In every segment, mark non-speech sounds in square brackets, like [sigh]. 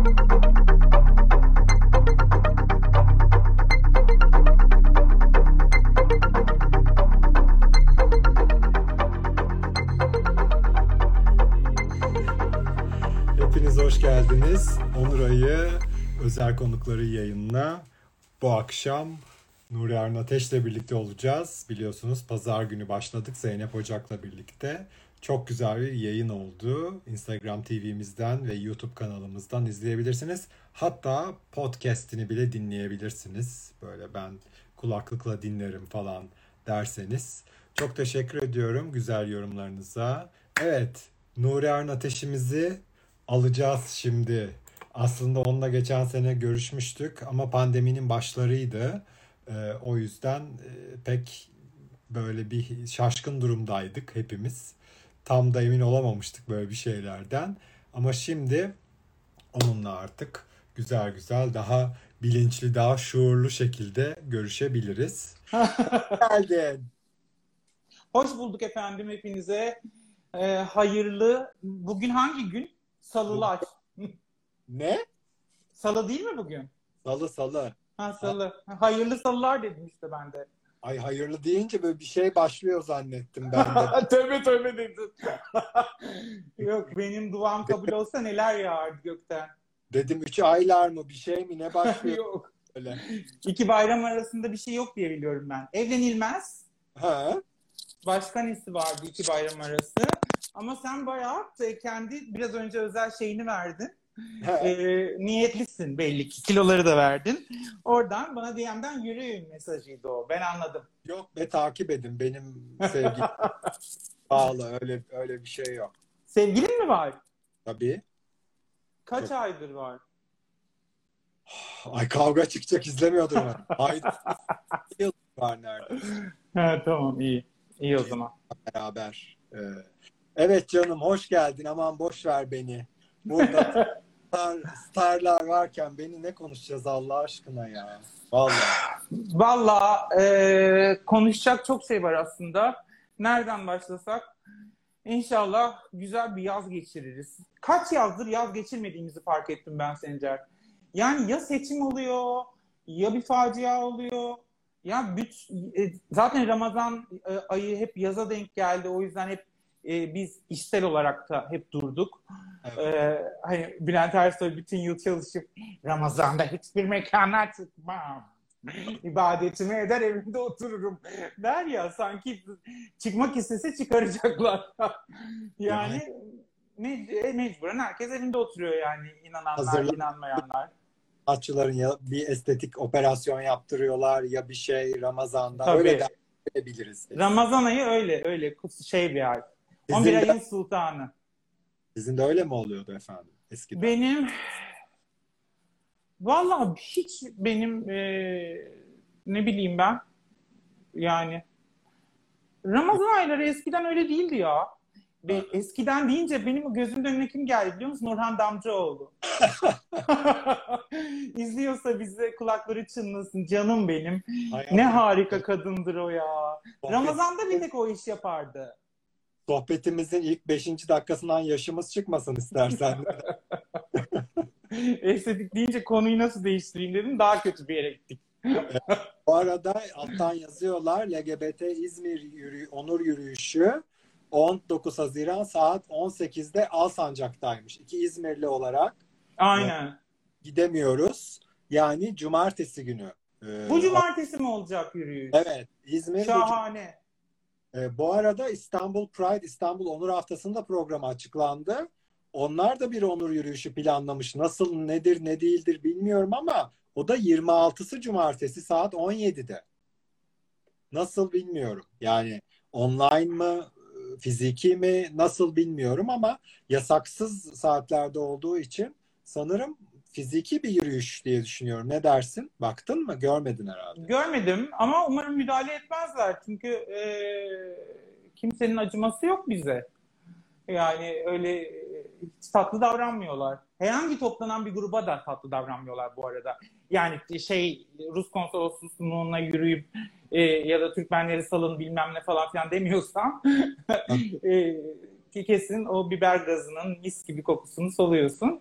Hepiniz hoş geldiniz. Onur özel konukları yayınına. Bu akşam Nuri Arın Ateş'le birlikte olacağız. Biliyorsunuz pazar günü başladık Zeynep Ocak'la birlikte. Çok güzel bir yayın oldu. Instagram TV'mizden ve YouTube kanalımızdan izleyebilirsiniz. Hatta podcast'ini bile dinleyebilirsiniz. Böyle ben kulaklıkla dinlerim falan derseniz. Çok teşekkür ediyorum güzel yorumlarınıza. Evet, Nuri Ateş'imizi alacağız şimdi. Aslında onunla geçen sene görüşmüştük ama pandeminin başlarıydı. Ee, o yüzden e, pek böyle bir şaşkın durumdaydık hepimiz. Tam da emin olamamıştık böyle bir şeylerden. Ama şimdi onunla artık güzel güzel daha bilinçli, daha şuurlu şekilde görüşebiliriz. [laughs] Geldin. Hoş bulduk efendim hepinize. Ee, hayırlı. Bugün hangi gün? Salılar. [laughs] Ne? Salı değil mi bugün? Salı salı. Ha salı. Hayırlı salılar dedim işte ben de. Ay hayırlı deyince böyle bir şey başlıyor zannettim ben de. [laughs] tövbe tövbe dedim. [laughs] Yok benim duam kabul olsa neler yağardı gökten. Dedim üç aylar mı bir şey mi ne [laughs] başlıyor yok. öyle. İki bayram arasında bir şey yok diye biliyorum ben. Evlenilmez. Ha? Başka nesi vardı iki bayram arası. Ama sen bayağı e, kendi biraz önce özel şeyini verdin. E, niyetlisin belli ki. Kiloları da verdin. Oradan bana DM'den yürüyün mesajıydı o. Ben anladım. Yok be takip edin benim sevgilim [laughs] bağlı öyle öyle bir şey yok. Sevgilin mi var? Tabii. Kaç Yok. aydır var? Ay kavga çıkacak izlemiyordum ben. [laughs] Ay yıl var nerede Ha, tamam iyi. İyi o zaman. beraber. Ee, evet canım hoş geldin aman boş ver beni. Burada star, starlar varken beni ne konuşacağız Allah aşkına ya. Vallahi. Valla e, konuşacak çok şey var aslında. Nereden başlasak? İnşallah güzel bir yaz geçiririz. Kaç yazdır yaz geçirmediğimizi fark ettim ben Sencer. Yani ya seçim oluyor, ya bir facia oluyor. Ya büt, e, zaten Ramazan e, ayı hep yaza denk geldi. O yüzden hep e, biz işsel olarak da hep durduk. Evet. Ee, hani Bülent Ersoy bütün yıl çalışıp Ramazan'da hiçbir mekana çıkmam. İbadetimi eder evimde otururum der ya sanki çıkmak istese çıkaracaklar. [laughs] yani me- mecburen herkes evinde oturuyor yani inananlar Hazırlan- inanmayanlar. sanatçıların ya bir estetik operasyon yaptırıyorlar ya bir şey Ramazan'da Tabii. öyle de edebiliriz. Ramazan ayı öyle öyle şey bir ay. Sizin 11 de, ayın sultanı. sizin de öyle mi oluyordu efendim eskiden? Benim vallahi hiç benim e, ne bileyim ben yani Ramazan ayları eskiden öyle değildi ya. Ve eskiden deyince benim gözümün önüne kim geldi biliyor musun? Orhan Damcıoğlu. [laughs] İzliyorsa bize kulakları çınlasın canım benim. Hayatım, Ne harika kadındır o ya. sohbet- Ramazan'da bir tek o iş yapardı. Sohbetimizin ilk 5. dakikasından yaşımız çıkmasın istersen. [laughs] Estetik deyince konuyu nasıl değiştireyim dedim. Daha kötü bir yere gittik. Bu arada alttan yazıyorlar LGBT İzmir yürü, onur yürüyüşü 19 Haziran saat 18'de Alsancak'taymış. İki İzmirli olarak Aynen. gidemiyoruz. Yani cumartesi günü. Ee, Bu cumartesi mi olacak yürüyüş? Evet. İzmir Şahane. E, bu arada İstanbul Pride, İstanbul Onur Haftası'nda programı açıklandı. Onlar da bir onur yürüyüşü planlamış. Nasıl, nedir, ne değildir bilmiyorum ama o da 26'sı Cumartesi saat 17'de. Nasıl bilmiyorum. Yani online mı, fiziki mi nasıl bilmiyorum ama yasaksız saatlerde olduğu için sanırım fiziki bir yürüyüş diye düşünüyorum. Ne dersin? Baktın mı? Görmedin herhalde. Görmedim ama umarım müdahale etmezler. Çünkü e, kimsenin acıması yok bize. Yani öyle e, hiç tatlı davranmıyorlar. Herhangi toplanan bir gruba da tatlı davranmıyorlar bu arada. Yani şey Rus konsolosluğuna yürüyüp e, ya da Türkmenleri salın bilmem ne falan filan demiyorsam [laughs] e, kesin o biber gazının mis gibi kokusunu soluyorsun.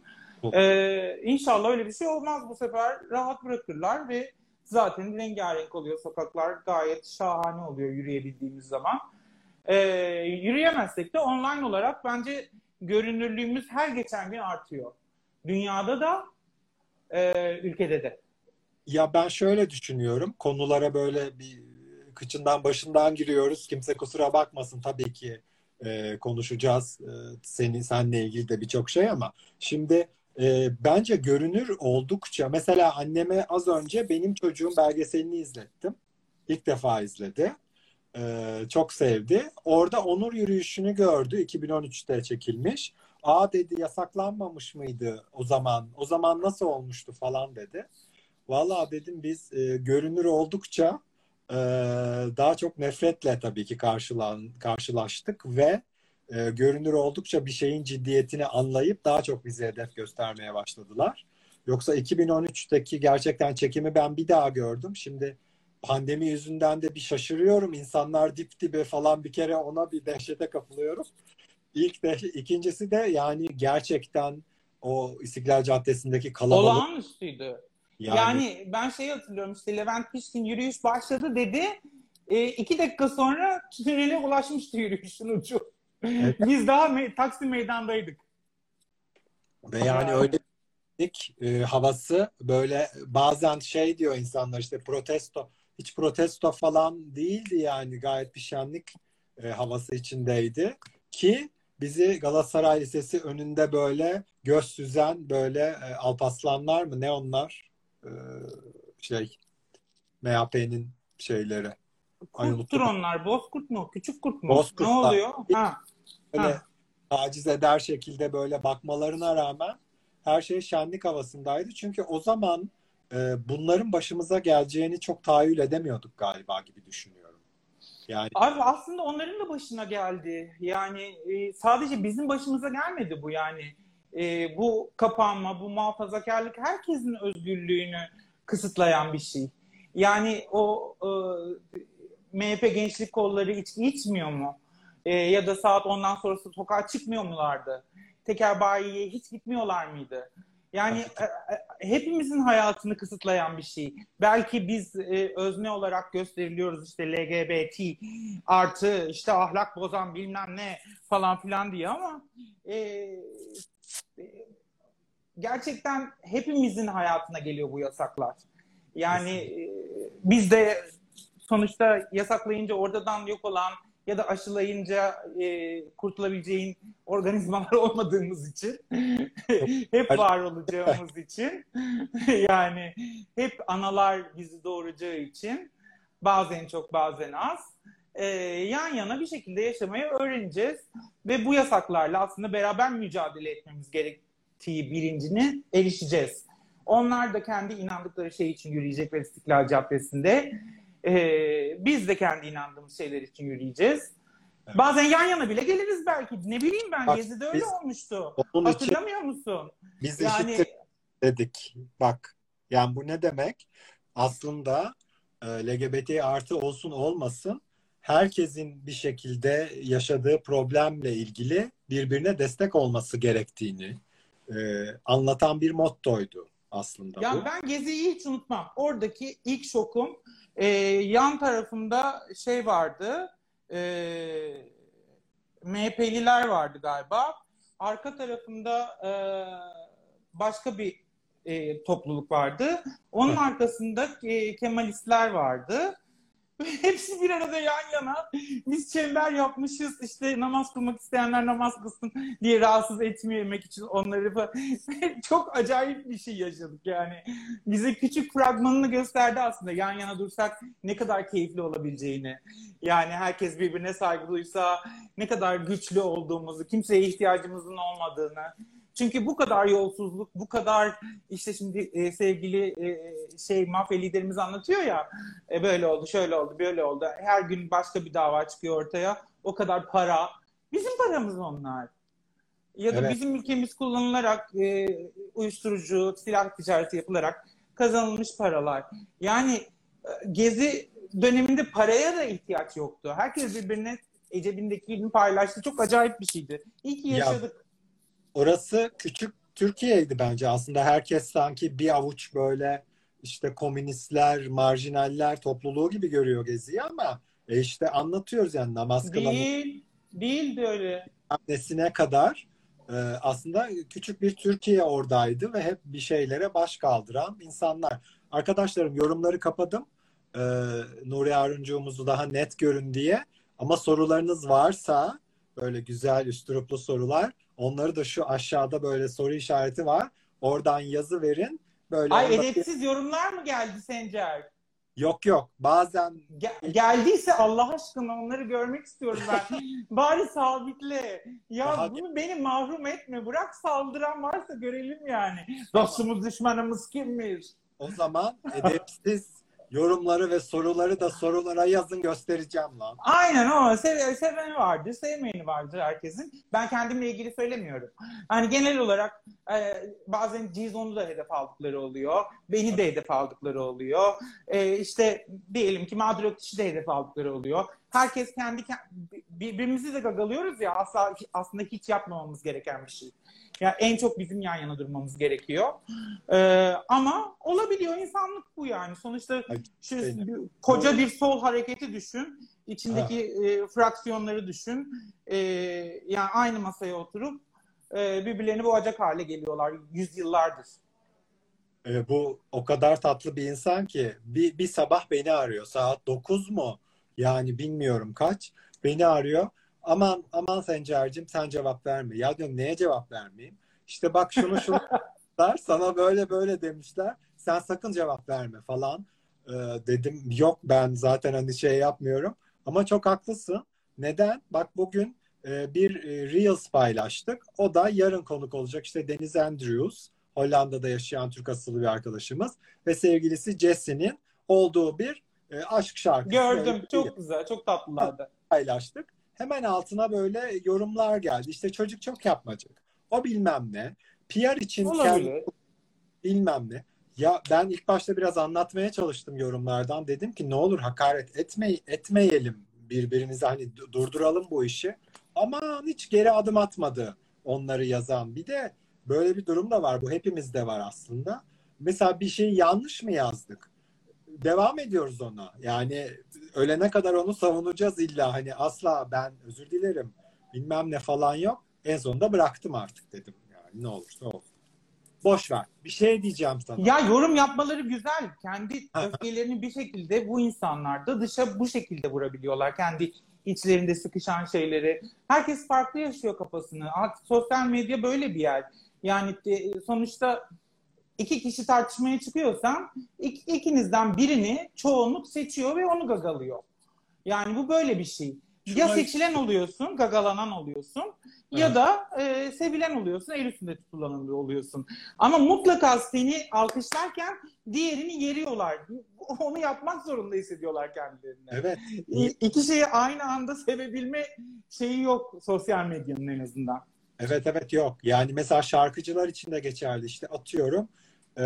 Ee, inşallah öyle bir şey olmaz bu sefer. Rahat bırakırlar ve zaten rengarenk oluyor sokaklar. Gayet şahane oluyor yürüyebildiğimiz zaman. Ee, yürüyemezsek de online olarak bence görünürlüğümüz her geçen gün artıyor. Dünyada da e, ülkede de. Ya ben şöyle düşünüyorum. Konulara böyle bir kıçından başından giriyoruz. Kimse kusura bakmasın tabii ki e, konuşacağız. E, senin seninle ilgili de birçok şey ama şimdi e, bence görünür oldukça mesela anneme az önce benim çocuğum belgeselini izlettim. İlk defa izledi. E, çok sevdi. Orada onur yürüyüşünü gördü. 2013'te çekilmiş. Aa dedi yasaklanmamış mıydı o zaman? O zaman nasıl olmuştu falan dedi. Valla dedim biz e, görünür oldukça e, daha çok nefretle tabii ki karşılan, karşılaştık ve e, görünür oldukça bir şeyin ciddiyetini anlayıp daha çok bize hedef göstermeye başladılar. Yoksa 2013'teki gerçekten çekimi ben bir daha gördüm. Şimdi pandemi yüzünden de bir şaşırıyorum. İnsanlar dip dibe falan bir kere ona bir dehşete kapılıyorum. İlk de ikincisi de yani gerçekten o İstiklal Caddesi'ndeki kalabalık Olağanüstüydü. yani, Yani ben şeyi hatırlıyorum işte Levent Pişkin yürüyüş başladı dedi. E, iki dakika sonra tünele ulaşmıştı yürüyüşün ucu. Evet. [laughs] Biz daha me- Taksim meydandaydık. Ve yani öyle e, havası böyle bazen şey diyor insanlar işte protesto hiç protesto falan değildi yani gayet bir şenlik e, havası içindeydi ki bizi Galatasaray Lisesi önünde böyle göz süzen böyle e, alpaslanlar mı ne onlar E, şey MHP'nin şeyleri Kurttur onlar. Bozkurt mu? Küçük kurt mu? Bozkurtlar. Ne oluyor? Ha. böyle Ha. taciz eder şekilde böyle bakmalarına rağmen her şey şenlik havasındaydı. Çünkü o zaman e, bunların başımıza geleceğini çok tahayyül edemiyorduk galiba gibi düşünüyorum. Yani Abi aslında onların da başına geldi. Yani e, sadece bizim başımıza gelmedi bu yani. E, bu kapanma, bu muhafazakarlık herkesin özgürlüğünü kısıtlayan bir şey. Yani o e, MHP gençlik kolları içki içmiyor mu? E, ya da saat ondan sonrası sokağa çıkmıyor mulardı? Teker bayiye hiç gitmiyorlar mıydı? Yani e, e, hepimizin hayatını kısıtlayan bir şey. Belki biz e, özne olarak gösteriliyoruz işte LGBT artı işte ahlak bozan bilmem ne falan filan diye ama e, e, gerçekten hepimizin hayatına geliyor bu yasaklar. Yani e, biz de sonuçta yasaklayınca oradan yok olan ya da aşılayınca e, kurtulabileceğin organizmalar [laughs] olmadığımız için [laughs] hep var olacağımız için [laughs] yani hep analar bizi doğuracağı için bazen çok bazen az e, yan yana bir şekilde yaşamayı öğreneceğiz ve bu yasaklarla aslında beraber mücadele etmemiz gerektiği bilincine erişeceğiz. Onlar da kendi inandıkları şey için yürüyecekler İstiklal Caddesi'nde. Ee, biz de kendi inandığımız şeyler için yürüyeceğiz. Evet. Bazen yan yana bile geliriz belki. Ne bileyim ben Bak, Gezi'de öyle biz olmuştu. onun için Hatırlamıyor musun? biz Yani eşittir dedik. Bak yani bu ne demek? Aslında e, LGBT artı olsun olmasın herkesin bir şekilde yaşadığı problemle ilgili birbirine destek olması gerektiğini e, anlatan bir mottoydu aslında ya bu. ben Gezi'yi hiç unutmam. Oradaki ilk şokum e, yan tarafımda şey vardı. E, MHP'liler vardı galiba. Arka tarafımda e, başka bir e, topluluk vardı. Onun arkasında e, Kemalistler vardı. [laughs] Hepsi bir arada yan yana. Biz çember yapmışız. İşte namaz kılmak isteyenler namaz kılsın diye rahatsız etmemek için onları. [laughs] Çok acayip bir şey yaşadık yani. Bize küçük fragmanını gösterdi aslında. Yan yana dursak ne kadar keyifli olabileceğini. Yani herkes birbirine saygı duysa ne kadar güçlü olduğumuzu, kimseye ihtiyacımızın olmadığını. Çünkü bu kadar yolsuzluk, bu kadar işte şimdi e, sevgili e, şey mafya liderimiz anlatıyor ya e, böyle oldu, şöyle oldu, böyle oldu. Her gün başka bir dava çıkıyor ortaya. O kadar para. Bizim paramız onlar. Ya da Evet. bizim ülkemiz kullanılarak e, uyuşturucu, silah ticareti yapılarak kazanılmış paralar. Yani e, gezi döneminde paraya da ihtiyaç yoktu. Herkes birbirine cebindekini paylaştı. Çok acayip bir şeydi. İyi ki Ya yaşadık. Orası küçük Türkiye'ydi bence. Aslında herkes sanki bir avuç böyle işte komünistler, marjinaller topluluğu gibi görüyor Gezi'yi ama e işte anlatıyoruz yani namaz kılan Değil. Değildi öyle. nesine kadar e, aslında küçük bir Türkiye oradaydı ve hep bir şeylere baş kaldıran insanlar. Arkadaşlarım yorumları kapadım. E, Nuri Aruncuğumuzu daha net görün diye. Ama sorularınız varsa böyle güzel üstüruplu sorular onları da şu aşağıda böyle soru işareti var. Oradan yazı verin. Böyle Ay edepsiz yorumlar mı geldi Sencer? Yok yok. Bazen Ge- geldiyse Allah aşkına onları görmek istiyorum ben. [laughs] Bari sabitle. Ya Daha- bunu beni mahrum etme. Bırak saldıran varsa görelim yani. Dostumuz düşmanımız kimmiş? o zaman edepsiz yorumları ve soruları da sorulara yazın göstereceğim lan. Aynen ama sev seveni vardır, sevmeyeni vardır herkesin. Ben kendimle ilgili söylemiyorum. Hani genel olarak e, bazen Cizon'u da hedef aldıkları oluyor. Beni de hedef aldıkları oluyor. E, işte diyelim ki mağdur ötüşü de hedef aldıkları oluyor. Herkes kendi ke- birbirimizi de gagalıyoruz ya asla aslında hiç yapmamamız gereken bir şey. Ya en çok bizim yan yana durmamız gerekiyor. E, ama olabiliyor insanlık bu yani. Sonuçta şu benim. koca bir sol hareketi düşün. İçindeki e, fraksiyonları düşün. E, yani aynı masaya oturup e, birbirlerini boğacak hale geliyorlar yüzyıllardır. E, bu o kadar tatlı bir insan ki bir, bir sabah beni arıyor. Saat 9 mu? Yani bilmiyorum kaç. Beni arıyor. Aman aman Sencer'cim sen cevap verme. Ya diyorum neye cevap vermeyeyim? İşte bak şunu şunu [laughs] sana böyle böyle demişler. Sen sakın cevap verme falan. E, dedim yok ben zaten hani şey yapmıyorum. Ama çok haklısın. Neden? Bak bugün e, bir e, Reels paylaştık. O da yarın konuk olacak. İşte Deniz Andrews. Hollanda'da yaşayan Türk asıllı bir arkadaşımız ve sevgilisi Jesse'nin olduğu bir e, aşk şarkısı Gördüm. Çok güzel. Çok tatlılardı. paylaştık. Hemen altına böyle yorumlar geldi. İşte çocuk çok yapmacık. O bilmem ne. PR için kendi bilmem ne. Ya ben ilk başta biraz anlatmaya çalıştım yorumlardan. Dedim ki ne olur hakaret etme, etmeyelim birbirimize hani du- durduralım bu işi. Aman hiç geri adım atmadı onları yazan. Bir de böyle bir durum da var. Bu hepimizde var aslında. Mesela bir şeyi yanlış mı yazdık? Devam ediyoruz ona. Yani ölene kadar onu savunacağız illa. Hani asla ben özür dilerim bilmem ne falan yok. En sonunda bıraktım artık dedim. Yani ne olursa olsun. Boş ver. Bir şey diyeceğim sana. Ya yorum yapmaları güzel. Kendi [laughs] öfkelerini bir şekilde bu insanlar da dışa bu şekilde vurabiliyorlar. Kendi içlerinde sıkışan şeyleri. Herkes farklı yaşıyor kafasını. Sosyal medya böyle bir yer. Yani e, sonuçta iki kişi tartışmaya çıkıyorsan ik- ikinizden birini çoğunluk seçiyor ve onu gagalıyor. Yani bu böyle bir şey. Ya Şuna- seçilen oluyorsun, gagalanan oluyorsun ya Evet. da e, sevilen oluyorsun, el üstünde tutulan oluyorsun. Ama mutlaka seni alkışlarken diğerini yeriyorlar. [laughs] Onu yapmak zorunda hissediyorlar kendilerini. Evet. İ- İki şeyi aynı anda sevebilme şeyi yok sosyal medyanın en azından. Evet evet yok. Yani mesela şarkıcılar için de geçerli. İşte atıyorum e,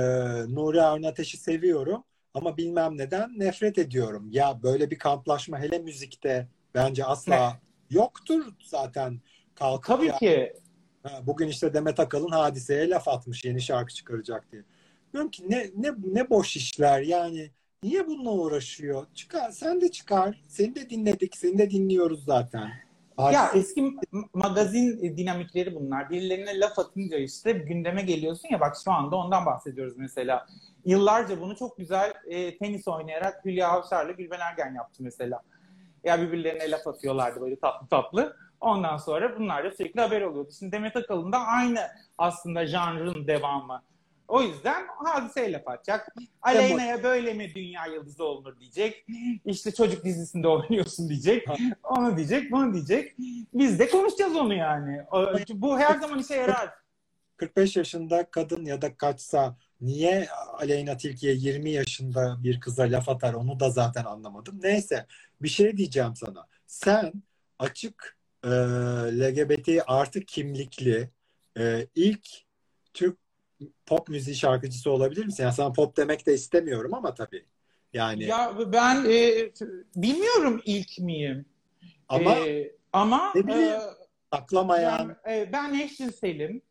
Nuri Arun Ateş'i seviyorum ama bilmem neden nefret ediyorum. Ya böyle bir kamplaşma hele müzikte bence asla yoktur zaten. Kalkıp Tabii ya- ki. Ha, Bugün işte Demet Akalın hadiseye laf atmış yeni şarkı çıkaracak diye. Diyorum ki ne ne ne boş işler yani. Niye bununla uğraşıyor? Çıkar, sen de çıkar. Seni de dinledik, seni de dinliyoruz zaten. Ya eski magazin dinamikleri bunlar. Birilerine laf atınca işte gündeme geliyorsun ya bak şu anda ondan bahsediyoruz mesela. Yıllarca bunu çok güzel e, tenis oynayarak Hülya Avşar'la Gülben Ergen yaptı mesela. Ya birbirlerine laf atıyorlardı böyle tatlı tatlı. Ondan sonra bunlar da sürekli haber oluyordu. Şimdi Demet Akalın da aynı aslında janrın devamı. O yüzden hadiseye laf atacak. Aleyna'ya böyle mi dünya yıldızı olunur diyecek. İşte çocuk dizisinde [laughs] oynuyorsun diyecek. Onu diyecek, bunu diyecek. Biz de konuşacağız onu yani. Bu her zaman işe yarar. 45 yaşında kadın ya da kaçsa niye Aleyna Tilki'ye 20 yaşında bir kıza laf atar onu da zaten anlamadım. Neyse bir şey diyeceğim sana. Sen açık e, LGBT artı kimlikli e, ilk Türk pop müziği şarkıcısı olabilir misin? Yani sana pop demek de istemiyorum ama tabii. Yani Ya ben e, bilmiyorum ilk miyim. ama E, ama Ne bileyim, e, saklamayan ben, e, ben eşcinselim.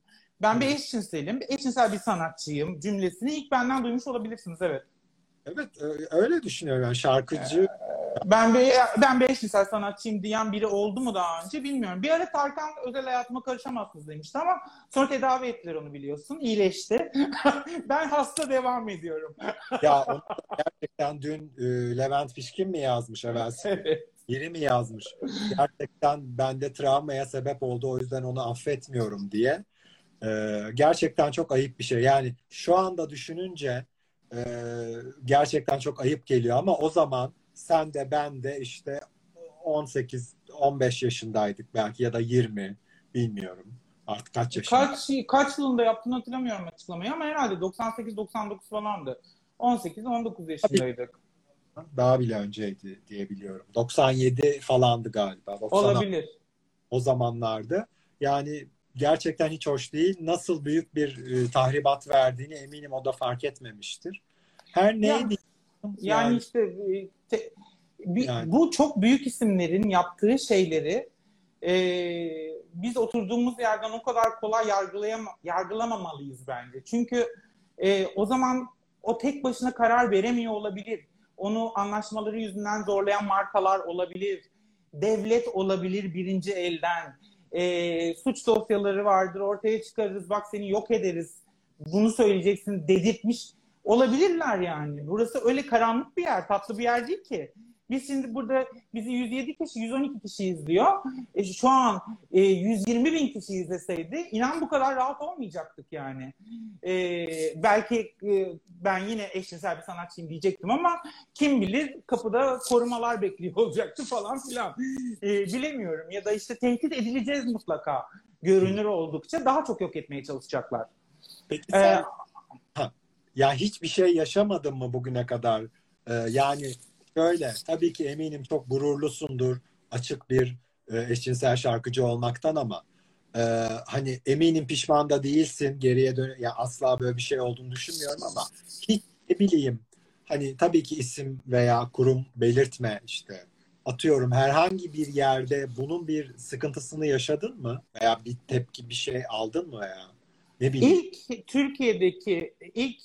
Ben bir eşcinselim, eşcinsel bir sanatçıyım cümlesini ilk benden duymuş olabilirsiniz evet. Evet öyle düşünüyorum. Yani şarkıcı Ben bir, ben bir eşcinsel sanatçıyım diyen biri oldu mu daha önce bilmiyorum. Bir ara Tarkan özel hayatıma karışamazsınız demişti ama sonra tedavi ettiler onu biliyorsun. İyileşti. [laughs] ben hasta devam ediyorum. ya onu gerçekten dün e, Levent Pişkin mi yazmış evvelsi? [laughs] Evet. Biri mi yazmış? Gerçekten bende travmaya sebep oldu o yüzden onu affetmiyorum diye. Ee, gerçekten çok ayıp bir şey. Yani şu anda düşününce e, gerçekten çok ayıp geliyor ama o zaman sen de ben de işte 18-15 yaşındaydık belki ya da 20 bilmiyorum. Artık kaç yaşında? Kaç, kaç yılında yaptığını hatırlamıyorum açıklamayı ama herhalde 98-99 falandı. 18-19 yaşındaydık. Daha bile önceydi diye biliyorum. 97 falandı galiba. 96 Olabilir. o zamanlardı. Yani gerçekten hiç hoş değil. Nasıl büyük bir e, tahribat verdiğini eminim o da fark etmemiştir. Her neydi? Yani Yani- işte e, te- bir- Yani. bu çok büyük isimlerin yaptığı şeyleri e, biz oturduğumuz yerden o kadar kolay yargılayam yargılamamalıyız bence. Çünkü e, o zaman o tek başına karar veremiyor olabilir. Onu anlaşmaları yüzünden zorlayan markalar olabilir. Devlet olabilir birinci elden. E, suç dosyaları vardır ortaya çıkarırız bak seni yok ederiz. Bunu söyleyeceksin dedirtmiş olabilirler yani. Burası öyle karanlık bir yer, tatlı bir yer değil ki. Biz şimdi burada bizi 107 kişi, 112 kişi izliyor. E, şu an e, 120 bin kişi izleseydi inan bu kadar rahat olmayacaktık yani. E, belki e, ben yine eşcinsel bir sanatçıyım diyecektim ama kim bilir kapıda korumalar bekliyor olacaktı falan filan. E, bilemiyorum ya da işte tehdit edileceğiz mutlaka. Görünür oldukça daha çok yok etmeye çalışacaklar. Peki E, sen ya hiçbir şey yaşamadın mı bugüne kadar? Ee, yani şöyle tabii ki eminim çok gururlusundur açık bir e, eşcinsel şarkıcı olmaktan ama e, hani eminim pişman da değilsin geriye dön ya asla böyle bir şey olduğunu düşünmüyorum ama hiç ne bileyim hani tabii ki isim veya kurum belirtme işte. Atıyorum herhangi bir yerde bunun bir sıkıntısını yaşadın mı? Veya bir tepki bir şey aldın mı veya? Ne bileyim. İlk Türkiye'deki ilk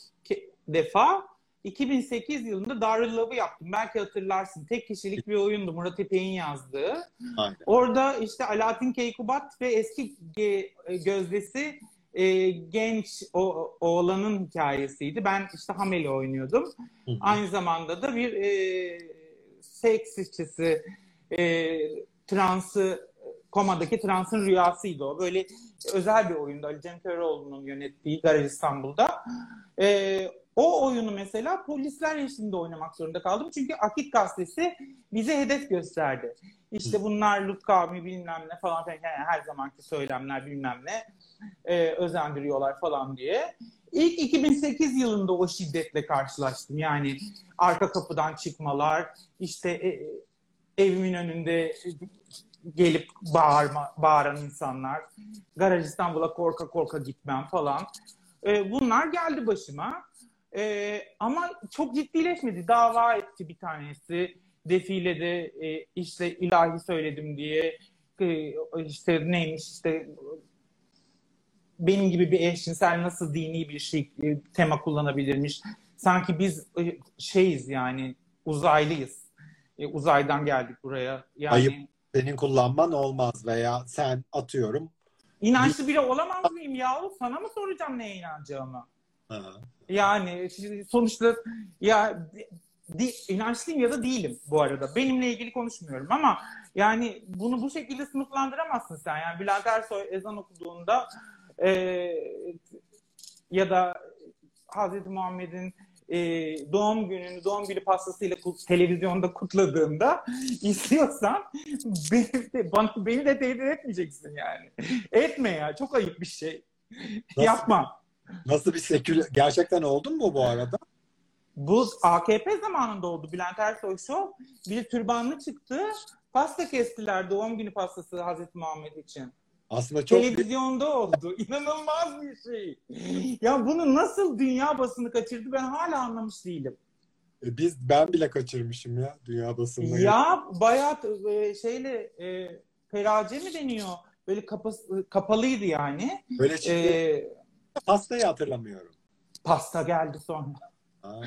defa 2008 yılında Darül yaptım. Belki hatırlarsın. Tek kişilik bir oyundu. Murat İpek'in yazdığı. Aynen. Orada işte Alaaddin Keykubat ve eski ge- gözdesi e, genç o, oğlanın hikayesiydi. Ben işte Hameli oynuyordum. Hı hı. Aynı zamanda da bir e, seks işçisi e, transı komadaki transın rüyasıydı o. Böyle özel bir oyundu. Ali Cem Köroğlu'nun yönettiği Garaj İstanbul'da. E, o oyunu mesela polisler eşliğinde oynamak zorunda kaldım. Çünkü Akit Gazetesi bize hedef gösterdi. İşte bunlar Lut kavmi bilmem ne falan filan. Yani her zamanki söylemler bilmem ne e, özendiriyorlar falan diye. İlk 2008 yılında o şiddetle karşılaştım. Yani arka kapıdan çıkmalar, işte e, evimin önünde gelip bağırma, bağıran insanlar, Garaj İstanbul'a korka korka gitmem falan. E, bunlar geldi başıma. E, ama çok ciddileşmedi. Dava etti bir tanesi. Defilede e, işte ilahi söyledim diye e, işte neymiş işte benim gibi bir eşcinsel nasıl dini bir şey e, tema kullanabilirmiş. Sanki biz e, şeyiz yani uzaylıyız. E, uzaydan geldik buraya. Yani Ayıp. senin kullanman olmaz veya sen atıyorum inançlı biri olamaz mıyım yahu? Sana mı soracağım neye inanacağımı? Ha, Yani sonuçta ya di, inançlıyım ya da değilim bu arada. Benimle ilgili konuşmuyorum ama yani bunu bu şekilde sınıflandıramazsın sen. Yani Bülent Ersoy ezan okuduğunda e, ya da Hazreti Muhammed'in e, doğum gününü doğum günü pastasıyla televizyonda kutladığında izliyorsan [laughs] beni de, bana, beni de tehdit etmeyeceksin yani. Etme ya çok ayıp bir şey. Nasıl? Yapma. Nasıl bir seküler gerçekten oldun mu bu arada? Bu AKP zamanında oldu Bülent Ersoy Show. Bir türbanlı çıktı. Pasta kestiler doğum günü pastası Hazreti Muhammed için. Aslında çok Televizyonda oldu. [laughs] İnanılmaz bir şey. Ya bunu nasıl dünya basını kaçırdı ben hala anlamış değilim. E, biz ben bile kaçırmışım ya dünya basında. Ya bayağı e, şeyle e, ferace mi deniyor? böyle kapası, kapalıydı yani. Böyle çıktı. Ee, Pastayı hatırlamıyorum. pasta geldi sonra. Aa,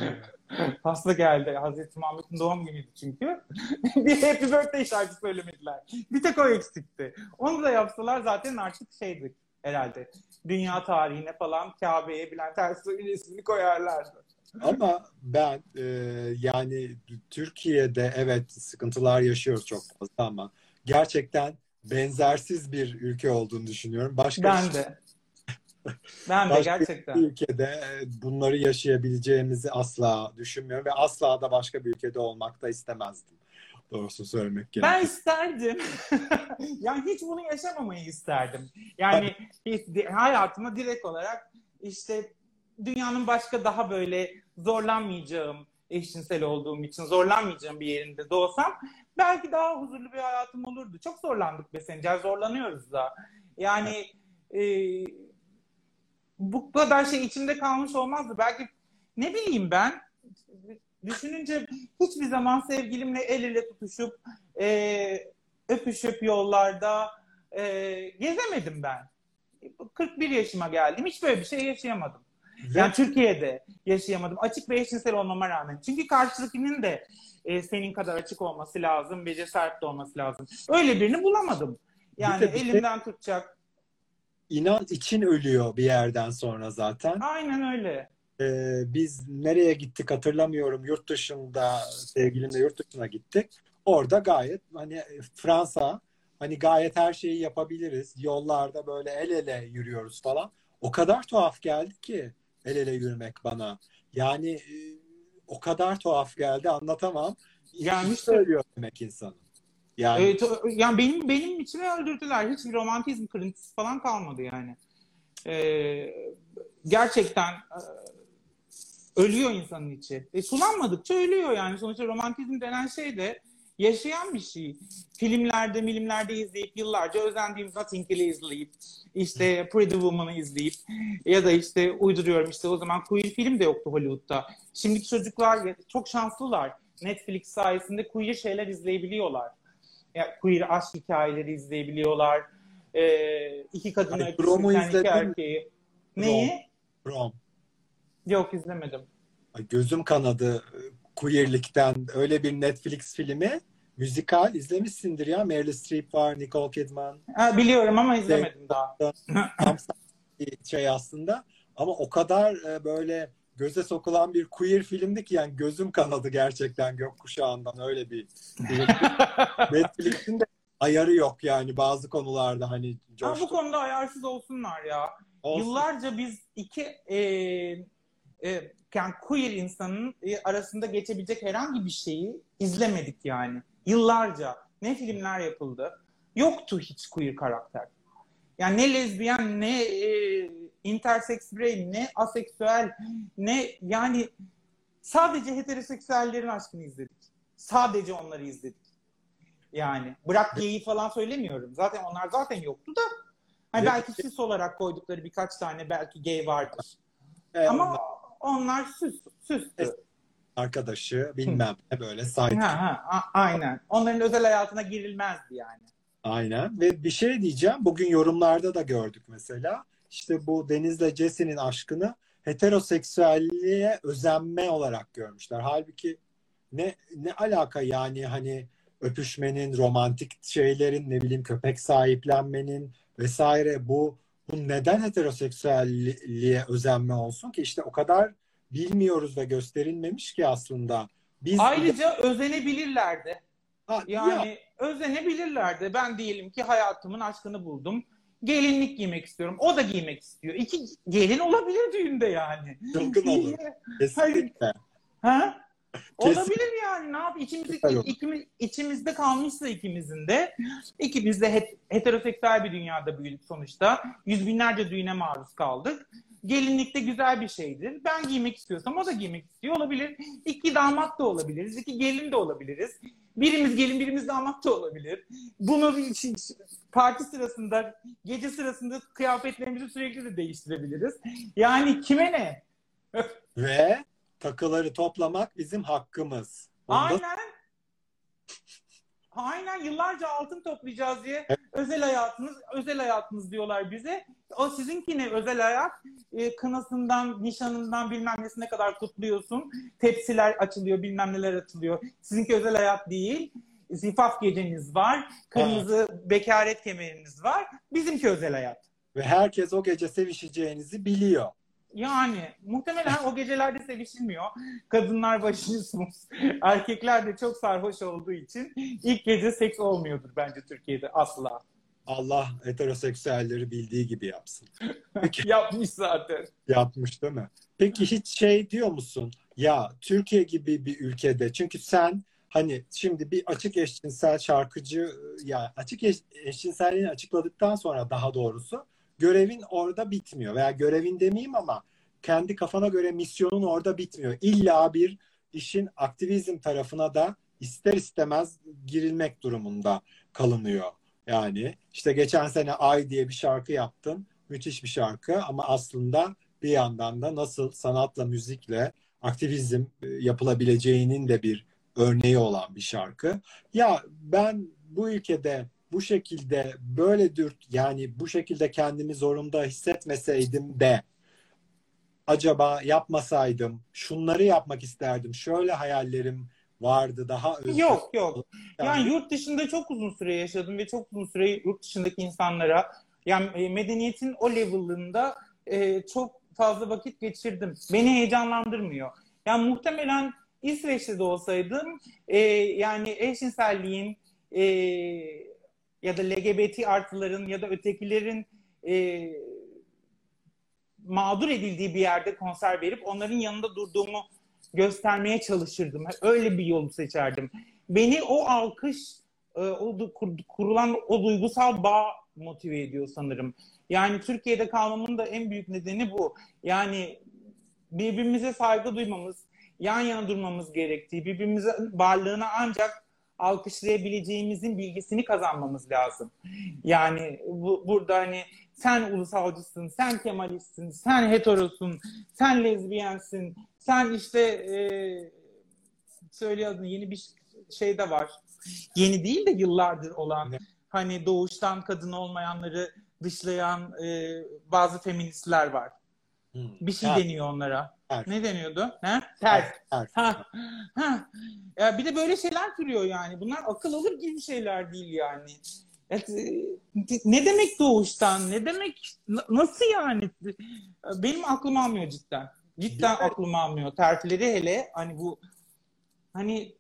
[laughs] Pasta geldi. Hazreti Muhammed'in doğum günüydü çünkü. [laughs] bir happy birthday şarkı söylemediler. Bir tek o eksikti. Onu da yapsalar zaten artık şeydi herhalde. Dünya tarihine falan Kabe'ye Bülent Ersoy'un ismini koyarlardı. Ama ben e, yani Türkiye'de evet sıkıntılar yaşıyoruz çok fazla ama gerçekten benzersiz bir ülke olduğunu düşünüyorum. Başka Ben de. Ben de Başka gerçekten. bir ülkede bunları yaşayabileceğimizi asla düşünmüyorum ve asla da başka bir ülkede olmak da istemezdim. Doğrusu söylemek Ben gerekirse. isterdim. [laughs] yani hiç bunu yaşamamayı isterdim. Yani hayatıma direkt olarak işte dünyanın başka daha böyle zorlanmayacağım eşcinsel olduğum için zorlanmayacağım bir yerinde doğsam belki daha huzurlu bir hayatım olurdu. Çok zorlandık be Sencer, zorlanıyoruz da. Yani e, bu kadar şey içimde kalmış olmazdı. Belki ne bileyim ben düşününce hiçbir zaman sevgilimle el ele tutuşup e, öpüşüp yollarda e, gezemedim ben. 41 yaşıma geldim. Hiç böyle bir şey yaşayamadım. Ve Yani Türkiye'de yaşayamadım. Açık ve eşcinsel olmama rağmen. Çünkü karşıdakinin de e, senin kadar açık olması lazım ve cesaretli olması lazım. Öyle birini bulamadım. Yani Bir de bir şey- elimden tutacak. İnan için ölüyor bir yerden sonra zaten. Aynen öyle. Ee, biz nereye gittik hatırlamıyorum. Yurt dışında sevgilimle yurt dışına gittik. Orada gayet hani Fransa hani gayet her şeyi yapabiliriz. Yollarda böyle el ele yürüyoruz falan. O kadar tuhaf geldi ki el ele yürümek bana. Yani e, o kadar tuhaf geldi anlatamam. Yani İyi söylüyor demek insanın. Yani Evet, yani benim benim içimi öldürdüler. Hiçbir romantizm kırıntısı falan kalmadı yani. Ee, gerçekten e, ölüyor insanın içi. E, sulanmadıkça ölüyor yani. Sonuçta romantizm denen şey de yaşayan bir şey. Filmlerde, milimlerde izleyip yıllarca özendiğimiz Notting Hill'i izleyip işte Pretty Woman'ı izleyip ya da işte uyduruyorum işte o zaman queer film de yoktu Hollywood'da. Şimdiki çocuklar çok şanslılar. Netflix sayesinde queer şeyler izleyebiliyorlar. Queer aşk hikayeleri izleyebiliyorlar. Ee, iki kadını Brom'u öpüşürken iki erkeği. Neyi? Rom. Yok izlemedim. Ay, Gözüm kanadı e, queerlikten öyle bir Netflix filmi müzikal izlemişsindir ya Meryl Streep var Nicole Kidman Ha, biliyorum ama izlemedim daha. tam şey aslında ama o kadar e, böyle göze sokulan bir queer filmdi ki yani gözüm kanadı gerçekten gökkuşağından öyle bir. [laughs] Netflix'in de ayarı yok yani bazı konularda hani Ha, bu coştu. konuda ayarsız olsunlar ya. Olsun. Yıllarca biz iki e, e, yani queer insanın e, arasında geçebilecek herhangi bir şeyi izlemedik yani. Yıllarca. Ne filmler yapıldı. Yoktu hiç queer karakter. Yani ne lezbiyen, ne e, intersex birey, ne aseksüel, ne yani sadece heteroseksüellerin aşkını izledik. Sadece onları izledik. Yani bırak geyi falan söylemiyorum. Zaten onlar zaten yoktu da. Hani Evet. belki süs olarak koydukları birkaç tane belki gay vardır. E, Ama onlar onlar süs, süstü. arkadaşı bilmem ne böyle side Ha, ha, aynen. Onların özel hayatına girilmezdi yani. Aynen ve bir şey diyeceğim bugün yorumlarda da gördük mesela işte bu Deniz'le Jesse'nin aşkını heteroseksüelliğe özenme olarak görmüşler. Halbuki ne ne alaka yani hani öpüşmenin, romantik şeylerin, ne bileyim köpek sahiplenmenin vesaire bu bu neden heteroseksüelliğe özenme olsun ki işte o kadar bilmiyoruz ve gösterilmemiş ki aslında. Biz Ayrıca özenebilirlerdi. Ha, Yani ya, özenebilirlerdi. Ben diyelim ki hayatımın aşkını buldum. Gelinlik giymek istiyorum. O da giymek istiyor. İki gelin olabilir düğünde yani. çılgın olur. Kesinlikle. Ha? Kesin. Olabilir yani. Ne yap? İçimizde, ikimiz, içimizde kalmışsa ikimizin de ikimiz de het- heteroseksüel bir dünyada büyüdük sonuçta. Yüz binlerce düğüne maruz kaldık. Gelinlik de güzel bir şeydir. Ben giymek istiyorsam o da giymek istiyor olabilir. İki damat da olabiliriz. iki gelin de olabiliriz. Birimiz gelin birimiz damat da olabilir. Bunu parti sırasında, gece sırasında kıyafetlerimizi sürekli de değiştirebiliriz. Yani kime ne? Ve takıları toplamak bizim hakkımız. Bunda Aynen. Aynen yıllarca altın toplayacağız diye özel hayatınız, özel hayatınız diyorlar bize. O sizinki ne özel hayat? E, kınasından, nişanından bilmem nesine kadar kutluyorsun. Tepsiler açılıyor, bilmem neler açılıyor. Sizinki özel hayat değil. Zifaf geceniz var. Kırmızı bekaret kemeriniz var. Bizimki özel hayat. Ve herkes o gece sevişeceğinizi biliyor. Yani muhtemelen o gecelerde sevişilmiyor. Kadınlar başınızsınız. [laughs] Erkekler de çok sarhoş olduğu için ilk gece seks olmuyordur bence Türkiye'de asla. Allah heteroseksüelleri bildiği gibi yapsın. Peki, [laughs] Yapmış zaten. yapmış değil mi? Peki hiç şey diyor musun? Ya Türkiye gibi bir ülkede çünkü sen hani şimdi bir açık eşcinsel şarkıcı ya açık eş, eşcinselliğini açıkladıktan sonra daha doğrusu görevin orada bitmiyor veya görevin demeyeyim ama kendi kafana göre misyonun orada bitmiyor. İlla bir işin aktivizm tarafına da ister istemez girilmek durumunda kalınıyor. Yani işte geçen sene Ay diye bir şarkı yaptın. Müthiş bir şarkı ama aslında bir yandan da nasıl sanatla, müzikle aktivizm e, yapılabileceğinin de bir örneği olan bir şarkı. Ya ben bu ülkede bu şekilde böyle dürt yani bu şekilde kendimi zorunda hissetmeseydim de acaba yapmasaydım şunları yapmak isterdim şöyle hayallerim vardı daha özgür. Yok yok. Yani yurt dışında çok uzun süre yaşadım ve çok uzun süre yurt dışındaki insanlara yani e, medeniyetin o level'ında e, çok fazla vakit geçirdim. Beni heyecanlandırmıyor. Yani muhtemelen İsveç'te de olsaydım e, yani eşcinselliğin e, ya da LGBT artıların ya da ötekilerin e, mağdur edildiği bir yerde konser verip onların yanında durduğumu göstermeye çalışırdım. Öyle bir yolu seçerdim. Beni o alkış, e, o kurulan o duygusal bağ motive ediyor sanırım. Yani Türkiye'de kalmamın da en büyük nedeni bu. Yani birbirimize saygı duymamız, yan yana durmamız gerektiği, birbirimize varlığına ancak alkışlayabileceğimizin bilgisini kazanmamız lazım. Yani bu, burada hani sen ulusalcısın, sen kemalistsin, sen heterosun, sen lezbiyensin, sen işte e, söylüyordun yeni bir şey de var. Yeni değil de yıllardır olan hani doğuştan kadın olmayanları dışlayan e, bazı feministler var. Hmm. Bir şey evet. deniyor onlara. Evet. Ne deniyordu? Ne? Ters. Evet. Ha. Ha. Ya bir de böyle şeyler türüyor yani. Bunlar akıl alır gibi şeyler değil yani. E, ne demek doğuştan? Ne demek? Nasıl yani? Benim aklım almıyor cidden. Cidden evet. aklım almıyor. Terfileri hele hani bu hani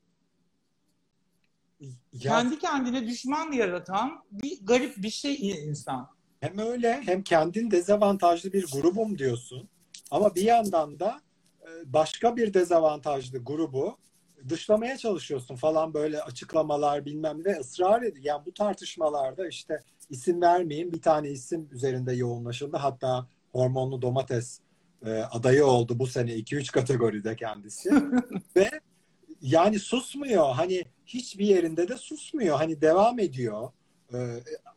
ya, kendi kendine düşman yaratan bir garip bir şey insan. Hem öyle hem kendin dezavantajlı bir grubum diyorsun. Ama bir yandan da e, başka bir dezavantajlı grubu dışlamaya çalışıyorsun falan böyle açıklamalar bilmem ne ısrar ediyor. Yani bu tartışmalarda işte isim vermeyeyim bir tane isim üzerinde yoğunlaşıldı. Hatta hormonlu domates e, adayı oldu bu sene 2-3 kategoride kendisi. [laughs] Ve yani susmuyor. Hani hiçbir yerinde de susmuyor. Hani devam ediyor. E,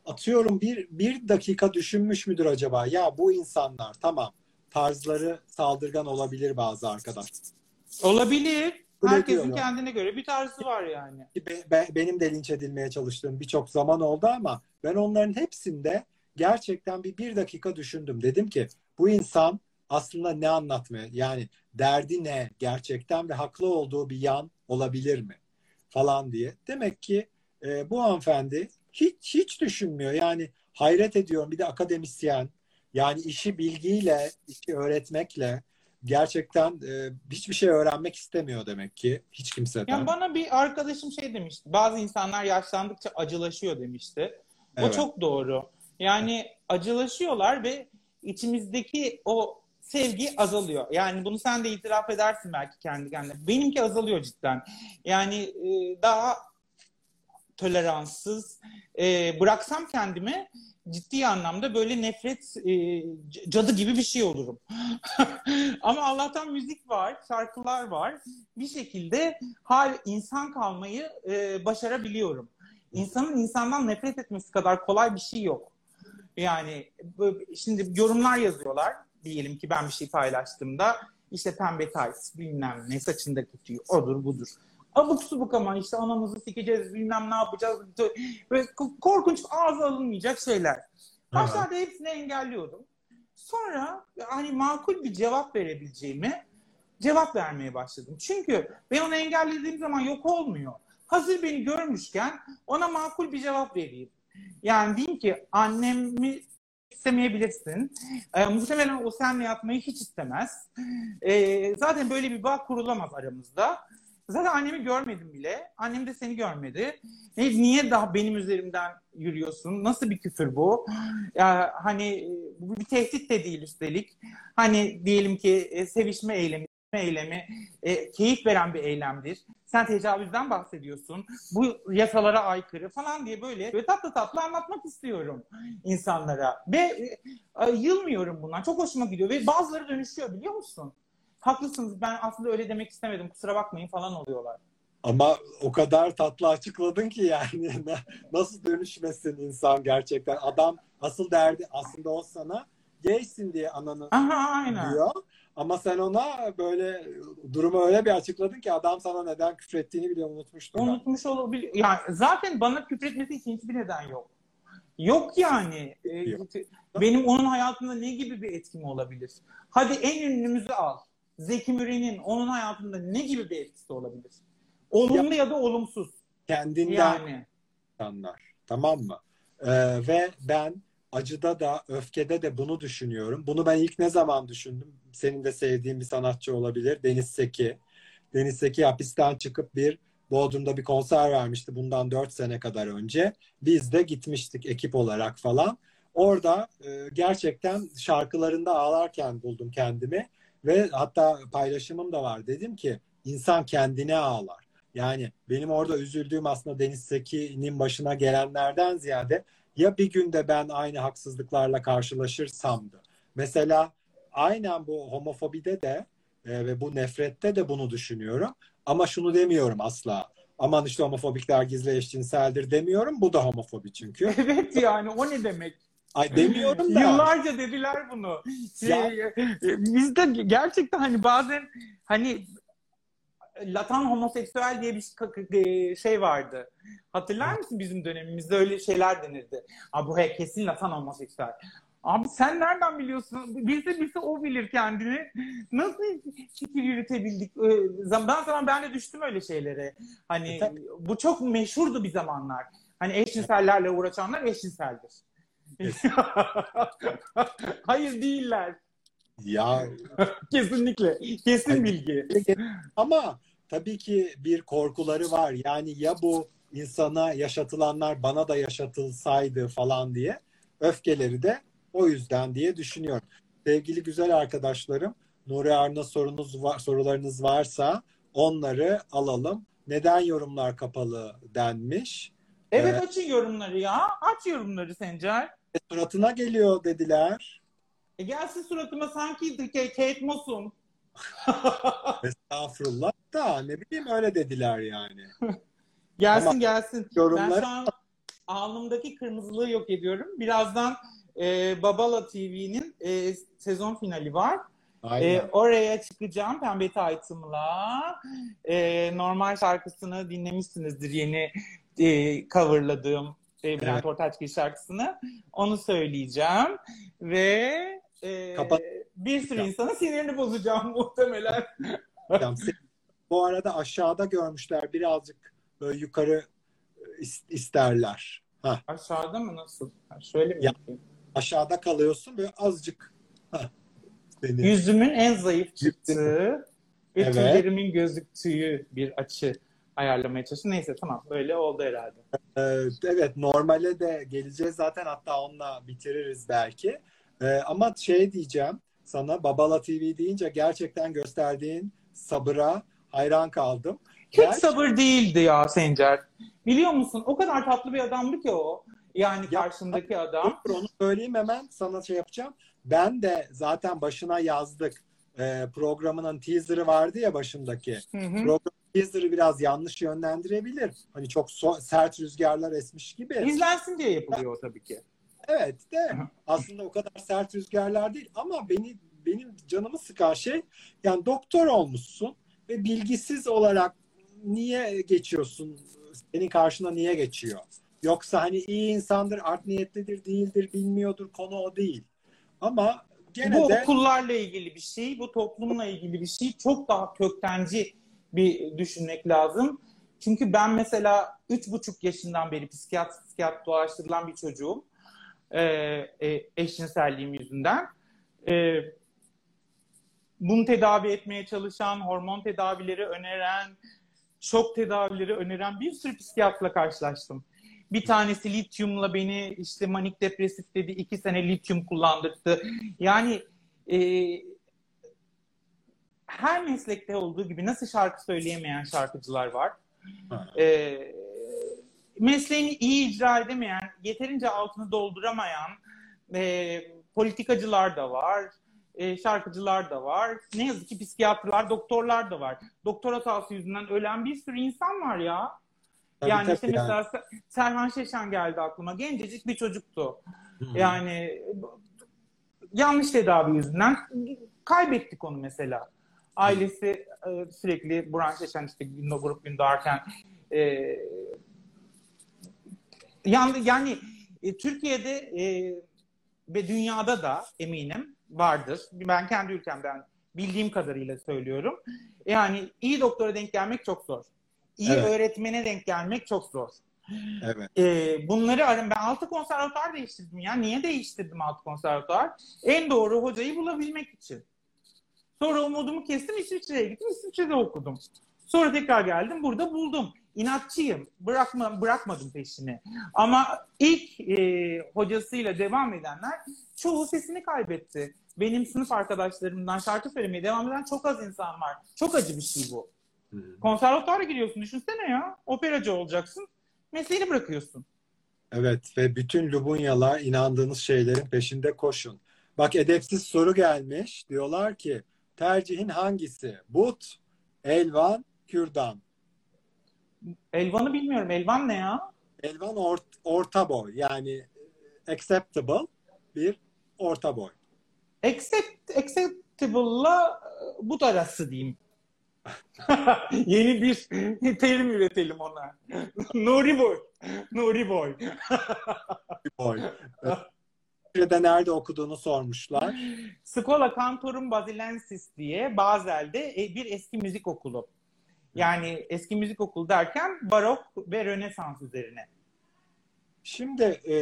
atıyorum bir, bir dakika düşünmüş müdür acaba? Ya bu insanlar tamam tarzları saldırgan olabilir bazı arkadaş. Olabilir. Herkesin kendine göre bir tarzı var yani. Be, be, benim de linç edilmeye çalıştığım birçok zaman oldu ama ben onların hepsinde gerçekten bir bir dakika düşündüm. Dedim ki bu insan aslında ne anlatmaya yani derdi ne gerçekten ve haklı olduğu bir yan olabilir mi falan diye. Demek ki e, bu hanımefendi hiç hiç düşünmüyor. Yani hayret ediyorum bir de akademisyen yani işi bilgiyle, işi öğretmekle gerçekten e, hiçbir şey öğrenmek istemiyor demek ki hiç kimseden. Yani bana bir arkadaşım şey demişti. Bazı insanlar yaşlandıkça acılaşıyor demişti. O evet. çok doğru. Yani acılaşıyorlar ve içimizdeki o sevgi azalıyor. Yani bunu sen de itiraf edersin belki kendi kendine. Benimki azalıyor cidden. Yani e, daha toleranssız e, bıraksam kendimi ciddi anlamda böyle nefret e, cadı gibi bir şey olurum. [laughs] Ama Allah'tan müzik var, şarkılar var. Bir şekilde hal insan kalmayı e, başarabiliyorum. İnsanın insandan nefret etmesi kadar kolay bir şey yok. Yani şimdi yorumlar yazıyorlar. Diyelim ki ben bir şey paylaştığımda işte pembe tayt bilmem ne saçındaki tüy odur budur. Abuk subuk ama işte anamızı sikeceğiz bilmem ne yapacağız. Böyle korkunç ağza alınmayacak şeyler. Başlarda hepsini engelliyordum. Sonra hani makul bir cevap verebileceğimi cevap vermeye başladım. Çünkü ben onu engellediğim zaman yok olmuyor. Hazır beni görmüşken ona makul bir cevap vereyim. Yani diyeyim ki annemi istemeyebilirsin. E, muhtemelen o seninle yatmayı hiç istemez. E, zaten böyle bir bağ kurulamaz aramızda. Zaten annemi görmedim bile. Annem de seni görmedi. Ne, niye daha benim üzerimden yürüyorsun? Nasıl bir küfür bu? Ya, hani bu bir tehdit de değil üstelik. Hani diyelim ki e, sevişme eylemi eylemi e, keyif veren bir eylemdir. Sen tecavüzden bahsediyorsun. Bu yasalara aykırı falan diye böyle, böyle tatlı tatlı anlatmak istiyorum insanlara. Ve e, yılmıyorum bundan. Çok hoşuma gidiyor ve bazıları dönüşüyor biliyor musun? Haklısınız ben aslında öyle demek istemedim kusura bakmayın falan oluyorlar. Ama o kadar tatlı açıkladın ki yani [laughs] nasıl dönüşmesin insan gerçekten. Adam asıl derdi aslında o sana gaysin diye ananı Aha, aynen. diyor. Ama sen ona böyle durumu öyle bir açıkladın ki adam sana neden küfrettiğini bile unutmuştu. Unutmuş olabilir. Yani zaten bana küfretmesi için hiçbir neden yok. Yok yani. Ee, Yok. Benim onun hayatında ne gibi bir etkim olabilir? Hadi en ünlümüzü al. Zeki Müren'in onun hayatında ne gibi bir etkisi olabilir? Olumlu ya, da olumsuz. Kendinden Yani. insanlar. Tamam mı? Ee, ve ben acıda da öfkede de bunu düşünüyorum. Bunu ben ilk ne zaman düşündüm? Senin de sevdiğin bir sanatçı olabilir. Deniz Seki. Deniz Seki hapisten çıkıp bir Bodrum'da bir konser vermişti bundan 4 sene kadar önce. Biz de gitmiştik ekip olarak falan. Orada e, gerçekten şarkılarında ağlarken buldum kendimi ve hatta paylaşımım da var. Dedim ki insan kendine ağlar. Yani benim orada üzüldüğüm aslında Deniz Seki'nin başına gelenlerden ziyade ya bir günde ben aynı haksızlıklarla karşılaşırsamdı. Mesela aynen bu homofobide de e, ve bu nefrette de bunu düşünüyorum. Ama şunu demiyorum asla. Aman işte homofobikler gizli eşcinseldir demiyorum. Bu da homofobi çünkü. Evet yani o ne demek? Ay demiyorum da. Yıllarca dediler bunu. Şey, bizde gerçekten hani bazen hani latan homoseksüel diye bir şey vardı. Hatırlar mısın bizim dönemimizde öyle şeyler denirdi. Abi bu kesin latan homoseksüel. Abi sen nereden biliyorsun? Bilse bilse o bilir kendini. Nasıl fikir yürütebildik? Zaman zaman ben de düştüm öyle şeylere. Hani e, bu çok meşhurdu bir zamanlar. Hani eşcinsellerle uğraşanlar eşcinseldir. [laughs] Hayır değiller. Ya kesinlikle. Kesin bilgi. Ama tabii ki bir korkuları var. Yani ya bu insana yaşatılanlar bana da yaşatılsaydı falan diye öfkeleri de o yüzden diye düşünüyorum. Sevgili güzel arkadaşlarım, Nuri Arna sorunuz var, sorularınız varsa onları alalım. Neden yorumlar kapalı denmiş? Evet ee, açın yorumları ya. Aç yorumları Sencer. E, suratına geliyor dediler. E gelsin suratıma sanki Kate Moss'um. [laughs] Estağfurullah da ne bileyim öyle dediler yani. [laughs] gelsin Ama gelsin. Yorumlar... Ben şu an alnımdaki kırmızılığı yok ediyorum. Birazdan e, Babala TV'nin e, sezon finali var. E, oraya çıkacağım pembe taytımla. E, normal şarkısını dinlemişsinizdir yeni e, coverladığım e, Bülent evet. Ortaçgil şarkısını. Onu söyleyeceğim. Ve e, bir sürü insanın sinirini bozacağım muhtemelen. Bu arada aşağıda görmüşler birazcık böyle yukarı isterler. Ha. Aşağıda mı nasıl? Ha, şöyle mi ya, Aşağıda kalıyorsun böyle azıcık. Ha, Yüzümün en zayıf çıktığı ve evet. tüylerimin gözüktüğü bir açı ayarlamaya çalıştım. Neyse tamam böyle oldu herhalde. Ee, evet normale de geleceğiz zaten hatta onunla bitiririz belki. Ee, ama şey diyeceğim sana Babala TV deyince gerçekten gösterdiğin sabıra hayran kaldım. Hiç Gerçi... sabır değildi ya Sencer. Biliyor musun? O kadar tatlı bir adamdı ki o. Yani ya, karşındaki adam. Onu söyleyeyim hemen sana şey yapacağım. Ben de zaten başına yazdık. Ee, programının teaser'ı vardı ya başındaki. Hı hı. Program teaser'ı biraz yanlış yönlendirebilir. Hani çok so- sert rüzgarlar esmiş gibi. İzlensin diye yapılıyor tabii ki. Evet de aslında o kadar sert rüzgarlar değil ama beni benim canımı sıkan şey yani doktor olmuşsun ve bilgisiz olarak niye geçiyorsun? Senin karşına niye geçiyor? Yoksa hani iyi insandır, art niyetlidir, değildir, bilmiyordur. Konu o değil. Ama gene bu de okullarla ilgili bir şey, bu toplumla ilgili bir şey. Çok daha köktenci bir düşünmek lazım. Çünkü ben mesela üç buçuk yaşından beri psikiyatr psikiyatr dolaştırılan bir çocuğum. Ee, e, eşcinselliğim yüzünden. Ee, bunu tedavi etmeye çalışan, hormon tedavileri öneren, şok tedavileri öneren bir sürü psikiyatrla karşılaştım. Bir tanesi lityumla beni işte manik depresif dedi, iki sene lityum kullandırdı. Yani e, her meslekte olduğu gibi nasıl şarkı söyleyemeyen şarkıcılar var. E, mesleğini iyi icra edemeyen, yeterince altını dolduramayan e, politikacılar da var, e, şarkıcılar da var. Ne yazık ki psikiyatrlar, doktorlar da var. Doktor hatası yüzünden ölen bir sürü insan var ya. Tabii, yani tabii işte mesela Se- Serhan Şeşen geldi aklıma. Gencecik bir çocuktu. Hı. Yani yanlış tedavi yüzünden kaybettik onu mesela. Ailesi e, sürekli Burhan Şeşen işte Gündo Grup Gündoğarken e, yani, yani e, Türkiye'de e, ve dünyada da eminim vardır. Ben kendi ülkemden bildiğim kadarıyla söylüyorum. Yani iyi doktora denk gelmek çok zor. İyi Evet. öğretmene denk gelmek çok zor. Evet. Ee, bunları arın. Ben altı konservatuar değiştirdim ya. Niye değiştirdim altı konservatuar? En doğru hocayı bulabilmek için. Sonra umudumu kestim İsviçre'ye gittim. İsviçre'de okudum. Sonra tekrar geldim. Burada buldum. İnatçıyım. Bırakma, bırakmadım peşini. Ama ilk e, hocasıyla devam edenler çoğu sesini kaybetti. Benim sınıf arkadaşlarımdan şarkı söylemeye devam eden çok az insan var. Çok acı bir şey bu. Hı. Konservatuara giriyorsun düşünsene ya. Operacı olacaksın. Mesleğini bırakıyorsun. Evet ve bütün Lubunyalar inandığınız şeylerin peşinde koşun. Bak edepsiz soru gelmiş. Diyorlar ki tercihin hangisi? But, elvan, kürdan. Elvan'ı bilmiyorum. Elvan ne ya? Elvan ort- orta boy yani acceptable bir orta boy. Accept, acceptable'la e, but arası diyeyim. [laughs] Yeni bir terim üretelim ona. [laughs] Nuri Boy. Nuri Boy. boy. [laughs] Türkiye'de nerede okuduğunu sormuşlar. Scola Cantorum Basilensis diye Bazel'de e, bir eski müzik okulu. Yani eski müzik okulu derken barok ve rönesans üzerine. Şimdi e,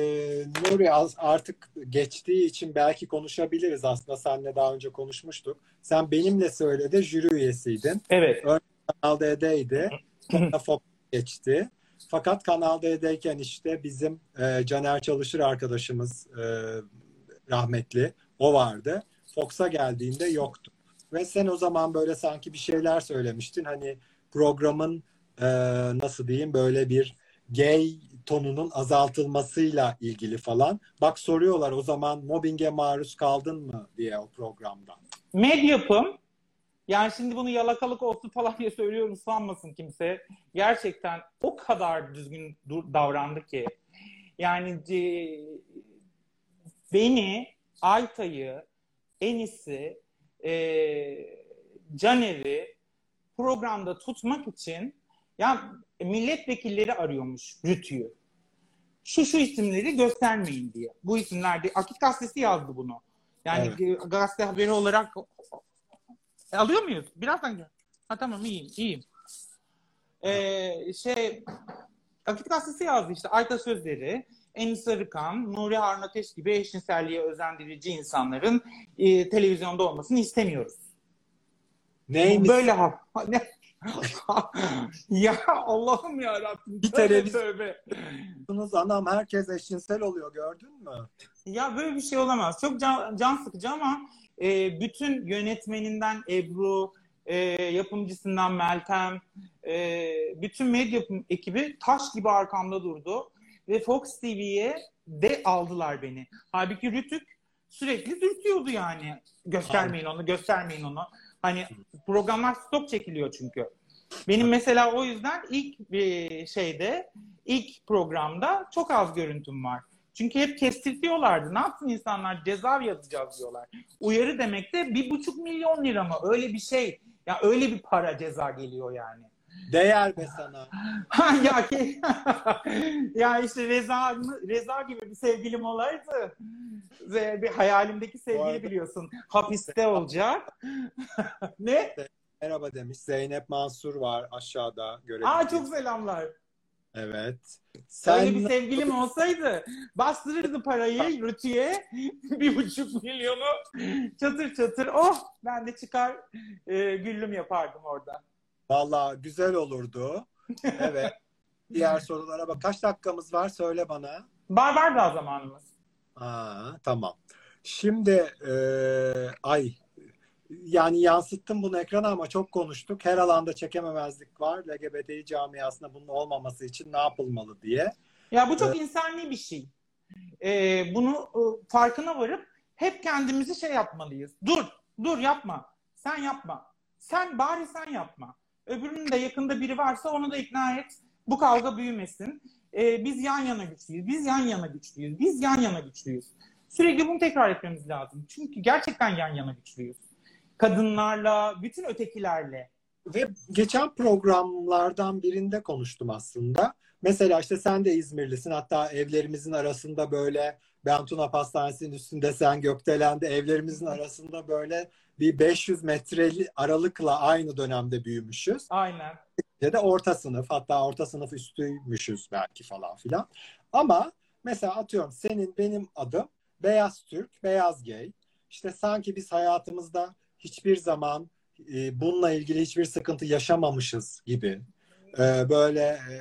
Nuri artık geçtiği için belki konuşabiliriz. Aslında seninle daha önce konuşmuştuk. Sen benimle söyledi, jüri üyesiydin. Evet. Kanal D'deydi. Sonra Fox geçti. Fakat Kanal D'deyken işte bizim e, Caner Çalışır arkadaşımız e, rahmetli o vardı. Fox'a geldiğinde yoktu. Ve sen o zaman böyle sanki bir şeyler söylemiştin. Hani programın e, nasıl diyeyim böyle bir gay tonunun azaltılmasıyla ilgili falan. Bak soruyorlar o zaman mobbinge maruz kaldın mı diye o programda. Medyapım yani şimdi bunu yalakalık olsun falan diye söylüyorum sanmasın kimse. Gerçekten o kadar düzgün davrandı ki. Yani e, beni, Ayta'yı, Enis'i, e, Caner'i programda tutmak için ya milletvekilleri arıyormuş Rütü'yü. Şu şu isimleri göstermeyin diye. Bu isimlerde Akit Gazetesi yazdı bunu. Yani e, gazete haberi olarak e, alıyor muyuz? Birazdan gel. Ha tamam iyiyim, iyiyim. Ee, şey Akit Gazetesi yazdı işte Ayta Sözleri, Enis Arıkan, Nuri Harun Ateş gibi eşcinselliğe özendirici insanların e, televizyonda olmasını istemiyoruz. Neymiş? Böyle ha. [laughs] Ne? [laughs] ya Allah'ım ya Rabbim. Bir Tövbe televiz- tövbe. Yaptınız anam herkes eşcinsel oluyor gördün mü? Ya böyle bir şey olamaz. Çok can, can sıkıcı ama e, bütün yönetmeninden Ebru, e, yapımcısından Meltem, e, bütün medya ekibi taş gibi arkamda durdu. Ve Fox TV'ye de aldılar beni. Halbuki Rütük sürekli dürtüyordu yani. Göstermeyin onu, göstermeyin onu. Hani programlar stop çekiliyor çünkü. Benim mesela o yüzden ilk bir şeyde, ilk programda çok az görüntüm var. Çünkü hep kestirtiyorlardı. Ne yapsın insanlar? Ceza yazacağız diyorlar. Uyarı demek de bir buçuk milyon lira mı? Öyle bir şey. Ya öyle bir para ceza geliyor yani. Değer be sana. Ya ki [laughs] ya işte Reza Reza gibi bir sevgilim olaydı. Bir hayalimdeki sevgili arada- biliyorsun. Hapiste olacak. [laughs] ne? Merhaba demiş. Zeynep Mansur var aşağıda Aa görebildiğiniz. çok selamlar. Evet. Öyle bir Sen sevgilim olsaydı bastırırdı parayı Rütü'ye [laughs] bir buçuk milyonu çatır çatır oh ben de çıkar e, güllüm yapardım orada. valla güzel olurdu. Evet. [laughs] Diğer sorulara bak. Kaç dakikamız var? Söyle bana. Var var daha zamanımız. Aa, tamam. Şimdi e, ay yani yansıttım bunu ekrana ama çok konuştuk. Her alanda çekememezlik var. LGBT camiasında bunun olmaması için ne yapılmalı diye. Ya bu çok insani bir şey. Ee, bunu e, farkına varıp hep kendimizi şey yapmalıyız. Dur, dur yapma. Sen yapma. Sen bari sen yapma. Öbürünün de yakında biri varsa onu da ikna et. Bu kavga büyümesin. Ee, biz yan yana güçlüyüz. Biz yan yana güçlüyüz. Biz yan yana güçlüyüz. Sürekli bunu tekrar etmemiz lazım. Çünkü gerçekten yan yana güçlüyüz. Kadınlarla, bütün ötekilerle. Ve geçen programlardan birinde konuştum aslında. Mesela işte sen de İzmirlisin. Hatta evlerimizin arasında böyle ben Tuna Pastanesi'nin üstünde sen Gökdelen'de evlerimizin arasında böyle bir 500 metreli aralıkla aynı dönemde büyümüşüz. Aynen. Ya da orta sınıf hatta orta sınıf üstüymüşüz belki falan filan. Ama mesela atıyorum senin benim adım beyaz Türk, beyaz gay. İşte sanki biz hayatımızda hiçbir zaman e, bununla ilgili hiçbir sıkıntı yaşamamışız gibi. E, böyle e,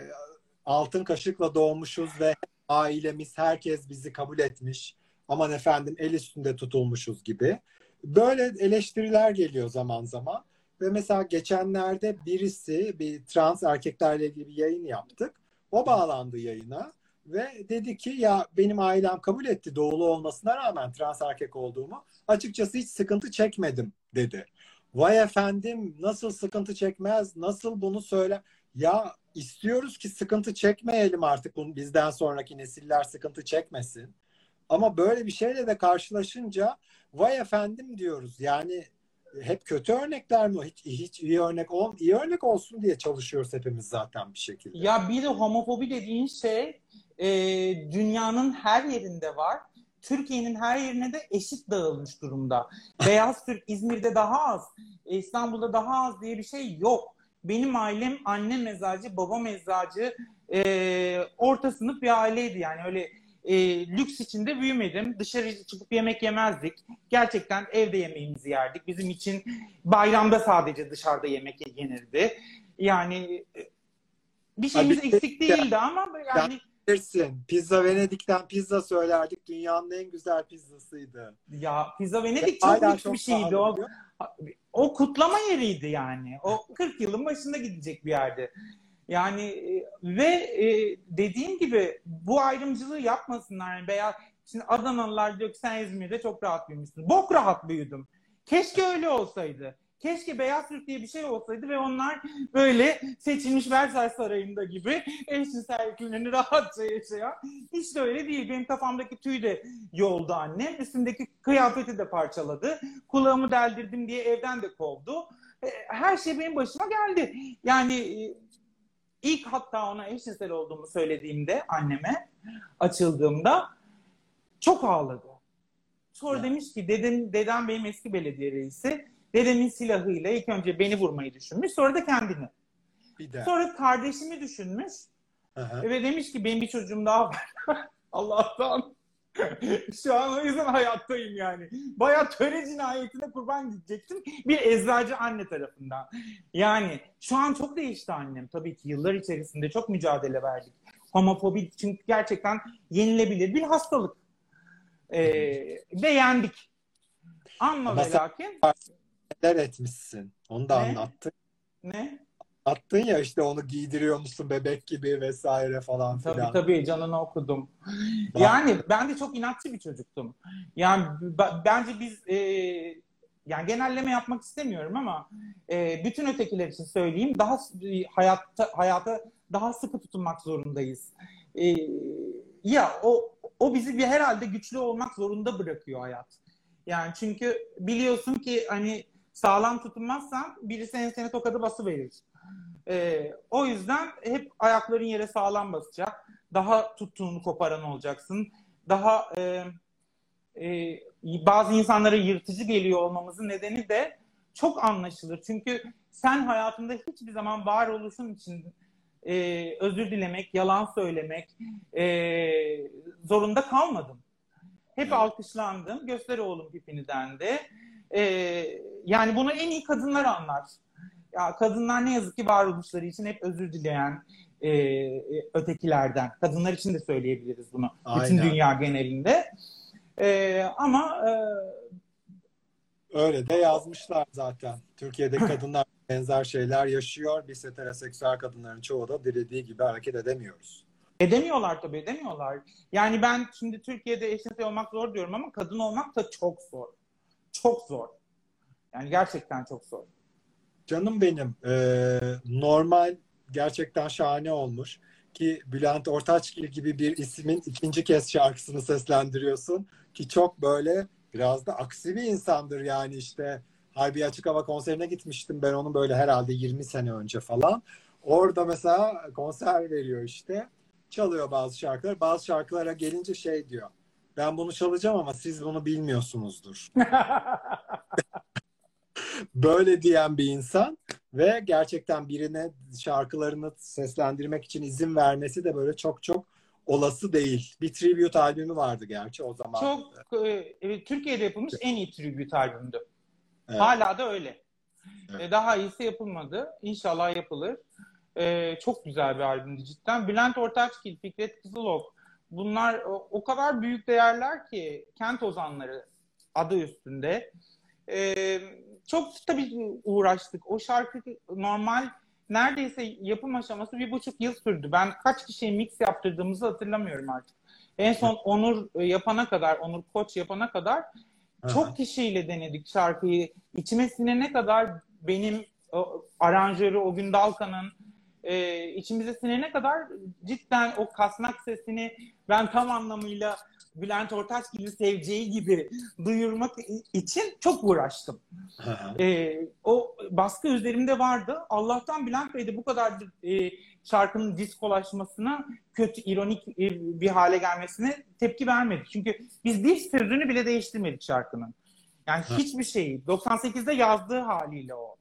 altın kaşıkla doğmuşuz ve ailemiz herkes bizi kabul etmiş. Aman efendim el üstünde tutulmuşuz gibi. Böyle eleştiriler geliyor zaman zaman. Ve mesela geçenlerde birisi bir trans erkeklerle ilgili bir yayın yaptık. O bağlandı yayına ve dedi ki ya benim ailem kabul etti doğulu olmasına rağmen trans erkek olduğumu. Açıkçası hiç sıkıntı çekmedim dedi. Vay efendim nasıl sıkıntı çekmez, nasıl bunu söyle. Ya istiyoruz ki sıkıntı çekmeyelim artık bunu bizden sonraki nesiller sıkıntı çekmesin. Ama böyle bir şeyle de karşılaşınca vay efendim diyoruz. Yani hep kötü örnekler mi? Hiç, hiç iyi örnek ol, iyi örnek olsun diye çalışıyoruz hepimiz zaten bir şekilde. Ya bir de homofobi dediğin şey e, dünyanın her yerinde var. Türkiye'nin her yerine de eşit dağılmış durumda. [laughs] Beyaz Türk İzmir'de daha az, İstanbul'da daha az diye bir şey yok. Benim ailem anne mezarcı, baba mezarcı, e, orta sınıf bir aileydi yani öyle e, lüks içinde büyümedim. Dışarı çıkıp yemek yemezdik. Gerçekten evde yemeğimizi yerdik. Bizim için bayramda sadece dışarıda yemek yenirdi. Yani e, bir şeyimiz Tabii. eksik değildi ama yani Bilirsin. Pizza Venedik'ten pizza söylerdik. Dünyanın en güzel pizzasıydı. ya Pizza Venedik çok lüks çok bir şeydi. O, o kutlama yeriydi yani. O 40 yılın başında gidecek bir yerde. Yani e, ve e, dediğim gibi bu ayrımcılığı yapmasınlar. Yani veya şimdi Adanalılar diyor ki sen İzmir'de çok rahat büyümüşsün. Bok rahat büyüdüm. Keşke öyle olsaydı. Keşke Beyaz Türk diye bir şey olsaydı ve onlar böyle seçilmiş Versailles Sarayı'nda gibi eşcinsel hükümlerini [laughs] rahatça yaşayan. Hiç de öyle değil. Benim kafamdaki tüy de yoldu annem. Üstümdeki kıyafeti de parçaladı. Kulağımı deldirdim diye evden de kovdu. E, Her şey benim başıma geldi. Yani e, ilk hatta ona eşcinsel olduğumu söylediğimde anneme açıldığımda çok ağladı. Sonra Ya. demiş ki dedem, dedem benim eski belediye reisi. Dedemin silahıyla ilk önce beni vurmayı düşünmüş. Sonra da kendini. Bir de. Sonra kardeşimi düşünmüş. Hı. Ve demiş ki benim bir çocuğum daha var. [laughs] Allah'tan. Şu an o yüzden hayattayım yani. Bayağı töre cinayetine kurban gidecektim. Bir eczacı anne tarafından. Yani şu an çok değişti annem. Tabii ki yıllar içerisinde çok mücadele verdik. Homofobi çünkü gerçekten yenilebilir bir hastalık. Ee, ve yendik. Ama ve lakin Neler etmişsin. Onu da Ne? anlattın. ne? Attın ya işte onu giydiriyor musun bebek gibi vesaire falan Tabii filan. tabii canını okudum. Bak. Yani ben de çok inatçı bir çocuktum. Yani bence biz e, yani genelleme yapmak istemiyorum ama e, bütün ötekiler için söyleyeyim daha e, hayatta hayata daha sıkı tutunmak zorundayız. E, ya o o bizi bir herhalde güçlü olmak zorunda bırakıyor hayat. Yani çünkü biliyorsun ki hani sağlam tutunmazsan birisi seni tokadı bası verir. E, o yüzden hep ayakların yere sağlam basacak. Daha tuttuğunu koparan olacaksın. Daha e, e, bazı insanlara yırtıcı geliyor olmamızın nedeni de çok anlaşılır. Çünkü sen hayatında hiçbir zaman varoluşun için e, özür dilemek, yalan söylemek e, zorunda kalmadın. Hep alkışlandın. Göster oğlum pipini dendi. E, yani bunu en iyi kadınlar anlar. Ya kadınlar ne yazık ki varoluşları için hep özür dileyen e, ötekilerden. Kadınlar için de söyleyebiliriz bunu. Aynen. Bütün dünya genelinde. E, ama e, Öyle de yazmışlar zaten. Türkiye'deki [laughs] kadınlar benzer şeyler yaşıyor. Biz heteroseksüel kadınların çoğu da dilediği gibi hareket edemiyoruz. Edemiyorlar tabii edemiyorlar. Yani ben şimdi Türkiye'de eşcinsel olmak zor diyorum ama kadın olmak da çok zor. Çok zor. Yani gerçekten çok zor. Canım benim e, normal gerçekten şahane olmuş ki Bülent Ortaçgil gibi bir ismin ikinci kez şarkısını seslendiriyorsun ki çok böyle biraz da aksi bir insandır yani işte Harbi Açık Hava konserine gitmiştim ben onun böyle herhalde 20 sene önce falan. Orada mesela konser veriyor işte. Çalıyor bazı şarkılar. Bazı şarkılara gelince şey diyor. Ben bunu çalacağım ama siz bunu bilmiyorsunuzdur. [laughs] Böyle diyen bir insan ve gerçekten birine şarkılarını seslendirmek için izin vermesi de böyle çok çok olası değil. Bir tribute albümü vardı gerçi o zaman. Çok e, evet, Türkiye'de yapılmış en iyi tribute albümdü. Evet. Hala da öyle. Evet. E, Daha iyisi yapılmadı. İnşallah yapılır. E, çok güzel bir albümdü cidden. Bülent Ortaçgil, Fikret Kızılok bunlar o, kadar büyük değerler ki kent ozanları adı üstünde. E, çok tabii uğraştık. O şarkı normal neredeyse yapım aşaması bir buçuk yıl sürdü. Ben kaç kişiye mix yaptırdığımızı hatırlamıyorum artık. En son Onur e, yapana kadar, Onur Koç yapana kadar çok kişiyle denedik şarkıyı. İçime sinene kadar benim aranjörü o gün Dalkan'ın e, içimize sinene kadar cidden o kasnak sesini ben tam anlamıyla Bülent Ortaçgil'i seveceği gibi duyurmak için çok uğraştım. E, o baskı üzerimde vardı. Allah'tan Bülent Bey de bu kadar e, şarkının diskolaşmasına kötü, ironik e, bir hale gelmesine tepki vermedi. Çünkü biz bir sözünü bile değiştirmedik şarkının. Yani Ha. hiçbir şeyi. 98'de yazdığı haliyle o.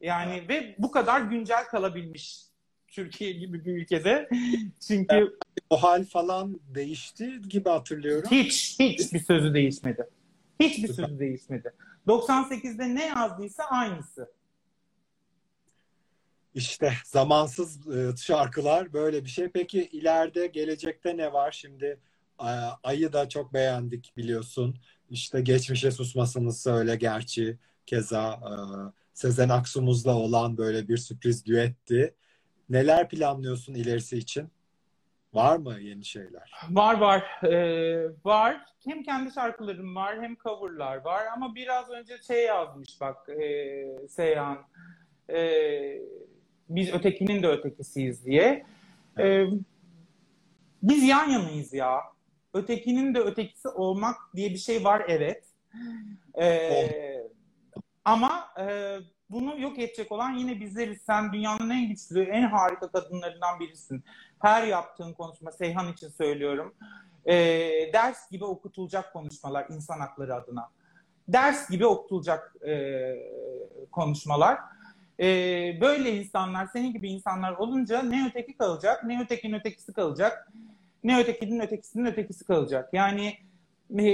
Yani ve bu kadar güncel kalabilmiş Türkiye gibi bir ülkede. [laughs] Çünkü O hal falan değişti gibi hatırlıyorum. hiç hiç bir sözü değişmedi. Hiçbir sözü değişmedi. 98'de ne yazdıysa aynısı. İşte zamansız e, şarkılar böyle bir şey. Peki ileride gelecekte ne var? Şimdi e, Ay'ı da çok beğendik biliyorsun. İşte geçmişe susmasını söyle gerçi. Keza e, Sezen Aksu'muzla olan böyle bir sürpriz düetti. Neler planlıyorsun ilerisi için? Var mı yeni şeyler? Var var. Ee, var. Hem kendi şarkılarım var hem coverlar var. Ama biraz önce şey yazmış bak e, Seyhan. E, biz ötekinin de ötekisiyiz diye. E, biz yan yanayız ya. Ötekinin de ötekisi olmak diye bir şey var evet. E, ama e, bunu yok edecek olan yine bizleriz. Sen dünyanın en güçlü, en harika kadınlarından birisin. Her yaptığın konuşma, Seyhan için söylüyorum. E, ders gibi okutulacak konuşmalar insan hakları adına. Ders gibi okutulacak e, konuşmalar. E, böyle insanlar, senin gibi insanlar olunca ne öteki kalacak, ne ötekinin ötekisi kalacak, ne ötekinin ötekisinin ötekisi kalacak. Yani e,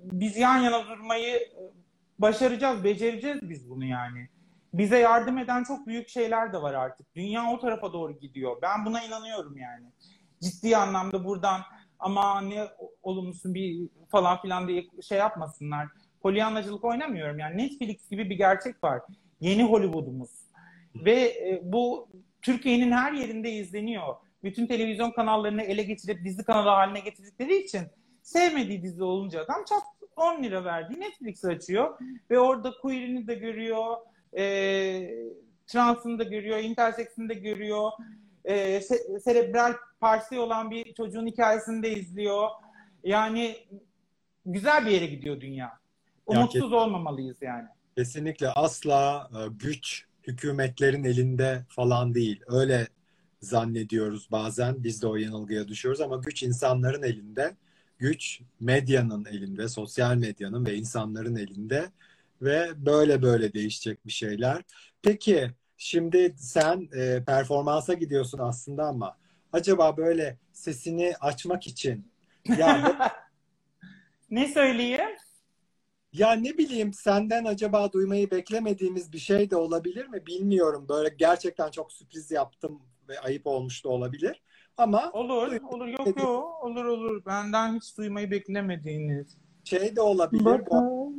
biz yan yana durmayı başaracağız, becereceğiz biz bunu yani. Bize yardım eden çok büyük şeyler de var artık. Dünya o tarafa doğru gidiyor. Ben buna inanıyorum yani. Ciddi anlamda buradan ama ne olumlusun bir falan filan diye şey yapmasınlar. Polyanlacılık oynamıyorum yani. Netflix gibi bir gerçek var. Yeni Hollywood'umuz. Ve e, bu Türkiye'nin her yerinde izleniyor. Bütün televizyon kanallarını ele geçirip dizi kanalı haline getirdikleri için sevmediği dizi olunca adam çat 10 lira verdiği Netflix açıyor ve orada queer'ini de görüyor, e, transını da görüyor, interseksini de görüyor, e, se- serebral parsi olan bir çocuğun hikayesini de izliyor. Yani güzel bir yere gidiyor dünya. Umutsuz olmamalıyız yani. Kesinlikle asla e, güç hükümetlerin elinde falan değil. Öyle zannediyoruz bazen. Biz de o yanılgıya düşüyoruz ama güç insanların elinde. Güç medyanın elinde, sosyal medyanın ve insanların elinde ve böyle böyle değişecek bir şeyler. Peki şimdi sen e, performansa gidiyorsun aslında ama acaba böyle sesini açmak için [laughs] ya Ne söyleyeyim? Ya ne bileyim senden acaba duymayı beklemediğimiz bir şey de olabilir mi bilmiyorum. Böyle gerçekten çok sürpriz yaptım ve ayıp olmuş da olabilir. Ama Olur, olur. Yok yok. Olur olur. Benden hiç duymayı beklemediğiniz. şey de olabilir. Bu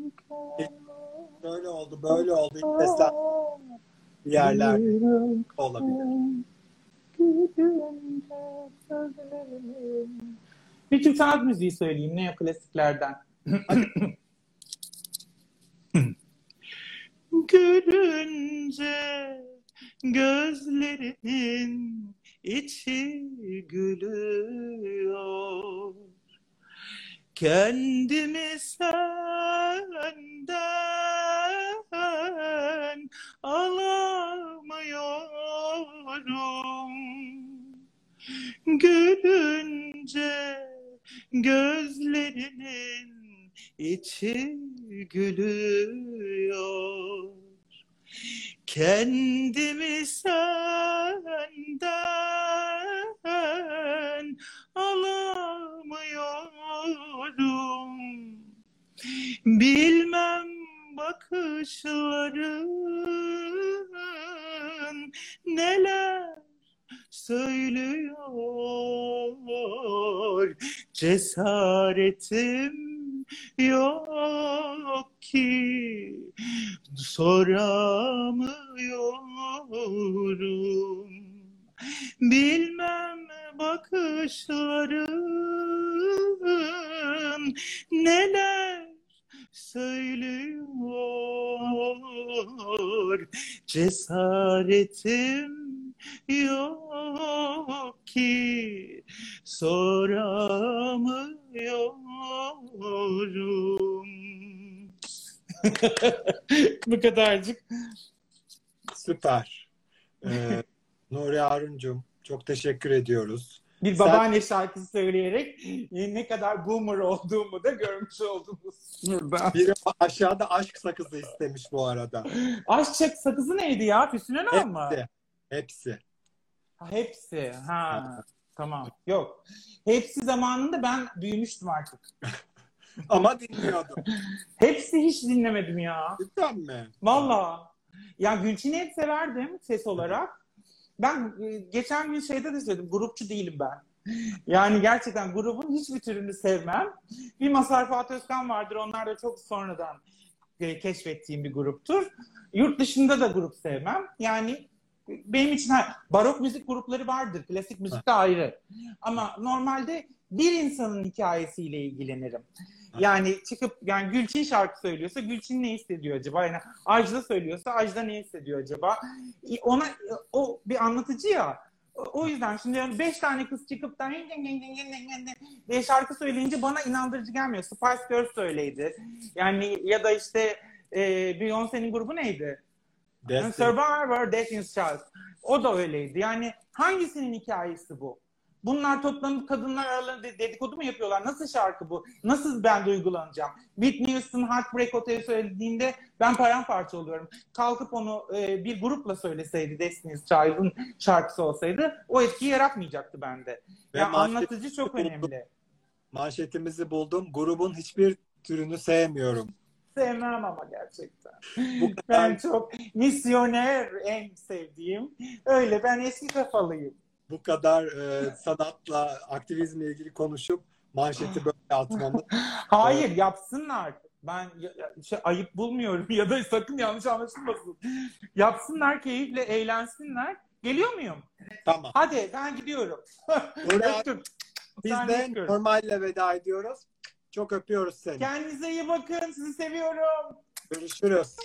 böyle oldu, böyle oldu. Sesler bir yerler olabilir. Bir Türk sanat müziği söyleyeyim neoklasiklerden. Gülünce gözlerinin içi gülüyor. Kendimi senden alamıyorum. Gülünce gözlerinin içi gülüyor. Kendimi senden Bilmem bakışların neler söylüyor. Cesaretim yok ki soramıyorum. Bilmem bakışların Cesaretim yok ki soramıyorum. [laughs] Bu kadarcık. Süper. Ee, Nuri Harun'cum çok teşekkür ediyoruz. Bir Sen- babaanne şarkısı söyleyerek [gasps] ne kadar boomer olduğumu da görmüş oldunuz. Biri aşağıda aşk sakızı istemiş bu arada. Aşk sakızı neydi ya? Füsun Önal mı? Hepsi. Hepsi. Ha, hepsi. Ha. Tamam. Yok. Hepsi zamanında ben büyümüştüm artık. [laughs] Ama dinliyordum. Hepsi hiç dinlemedim ya. Cidden mi? Valla. Ya Gülçin'i hep severdim ses olarak. Ben e, geçen gün şeyde de söyledim. Grupçu değilim ben. Yani gerçekten grubun hiçbir türünü sevmem. Bir Masar Fuat Özkan vardır. Onlar da çok sonradan e, keşfettiğim bir gruptur. Yurt dışında da grup sevmem. Yani benim için barok müzik grupları vardır. Klasik müzik de ayrı. Ama normalde bir insanın hikayesiyle ilgilenirim. Yani çıkıp yani Gülçin şarkı söylüyorsa Gülçin ne hissediyor acaba? Yani Ajda söylüyorsa Ajda ne hissediyor acaba? Ona o bir anlatıcı ya. O- yüzden şimdi yani beş tane kız çıkıp da diye şarkı söyleyince bana inandırıcı gelmiyor. Spice Girls söyleydi. Yani ya da işte e, Beyoncé'nin grubu neydi? Destiny. Survivor, Destiny's Child. O da öyleydi. Yani hangisinin hikayesi bu? Bunlar toplanıp kadınlar aralarında dedikodu mu yapıyorlar? Nasıl şarkı bu? Nasıl ben duygulanacağım? Whitney Houston Heartbreak Hotel söylediğinde ben paramparça oluyorum. Kalkıp onu e, bir grupla söyleseydi Destiny's Child'ın şarkısı olsaydı o etkiyi yaratmayacaktı bende. Ve Yani anlatıcı çok önemli. Manşetimizi buldum. Grubun hiçbir türünü sevmiyorum. Sevmem ama gerçekten. Bu kadar Ben çok misyoner en sevdiğim. Öyle ben eski kafalıyım. Bu kadar e, sanatla, aktivizmle ilgili konuşup manşeti böyle atmamız. Hayır yapsınlar. Ben şey, ayıp bulmuyorum [laughs] ya da sakın yanlış anlaşılmasın. Yapsınlar keyifle eğlensinler. Geliyor muyum? tamam. Hadi ben gidiyorum. [laughs] Öptüm. Biz de normalle veda ediyoruz. Çok öpüyoruz seni. Kendinize iyi bakın. Sizi seviyorum. Görüşürüz.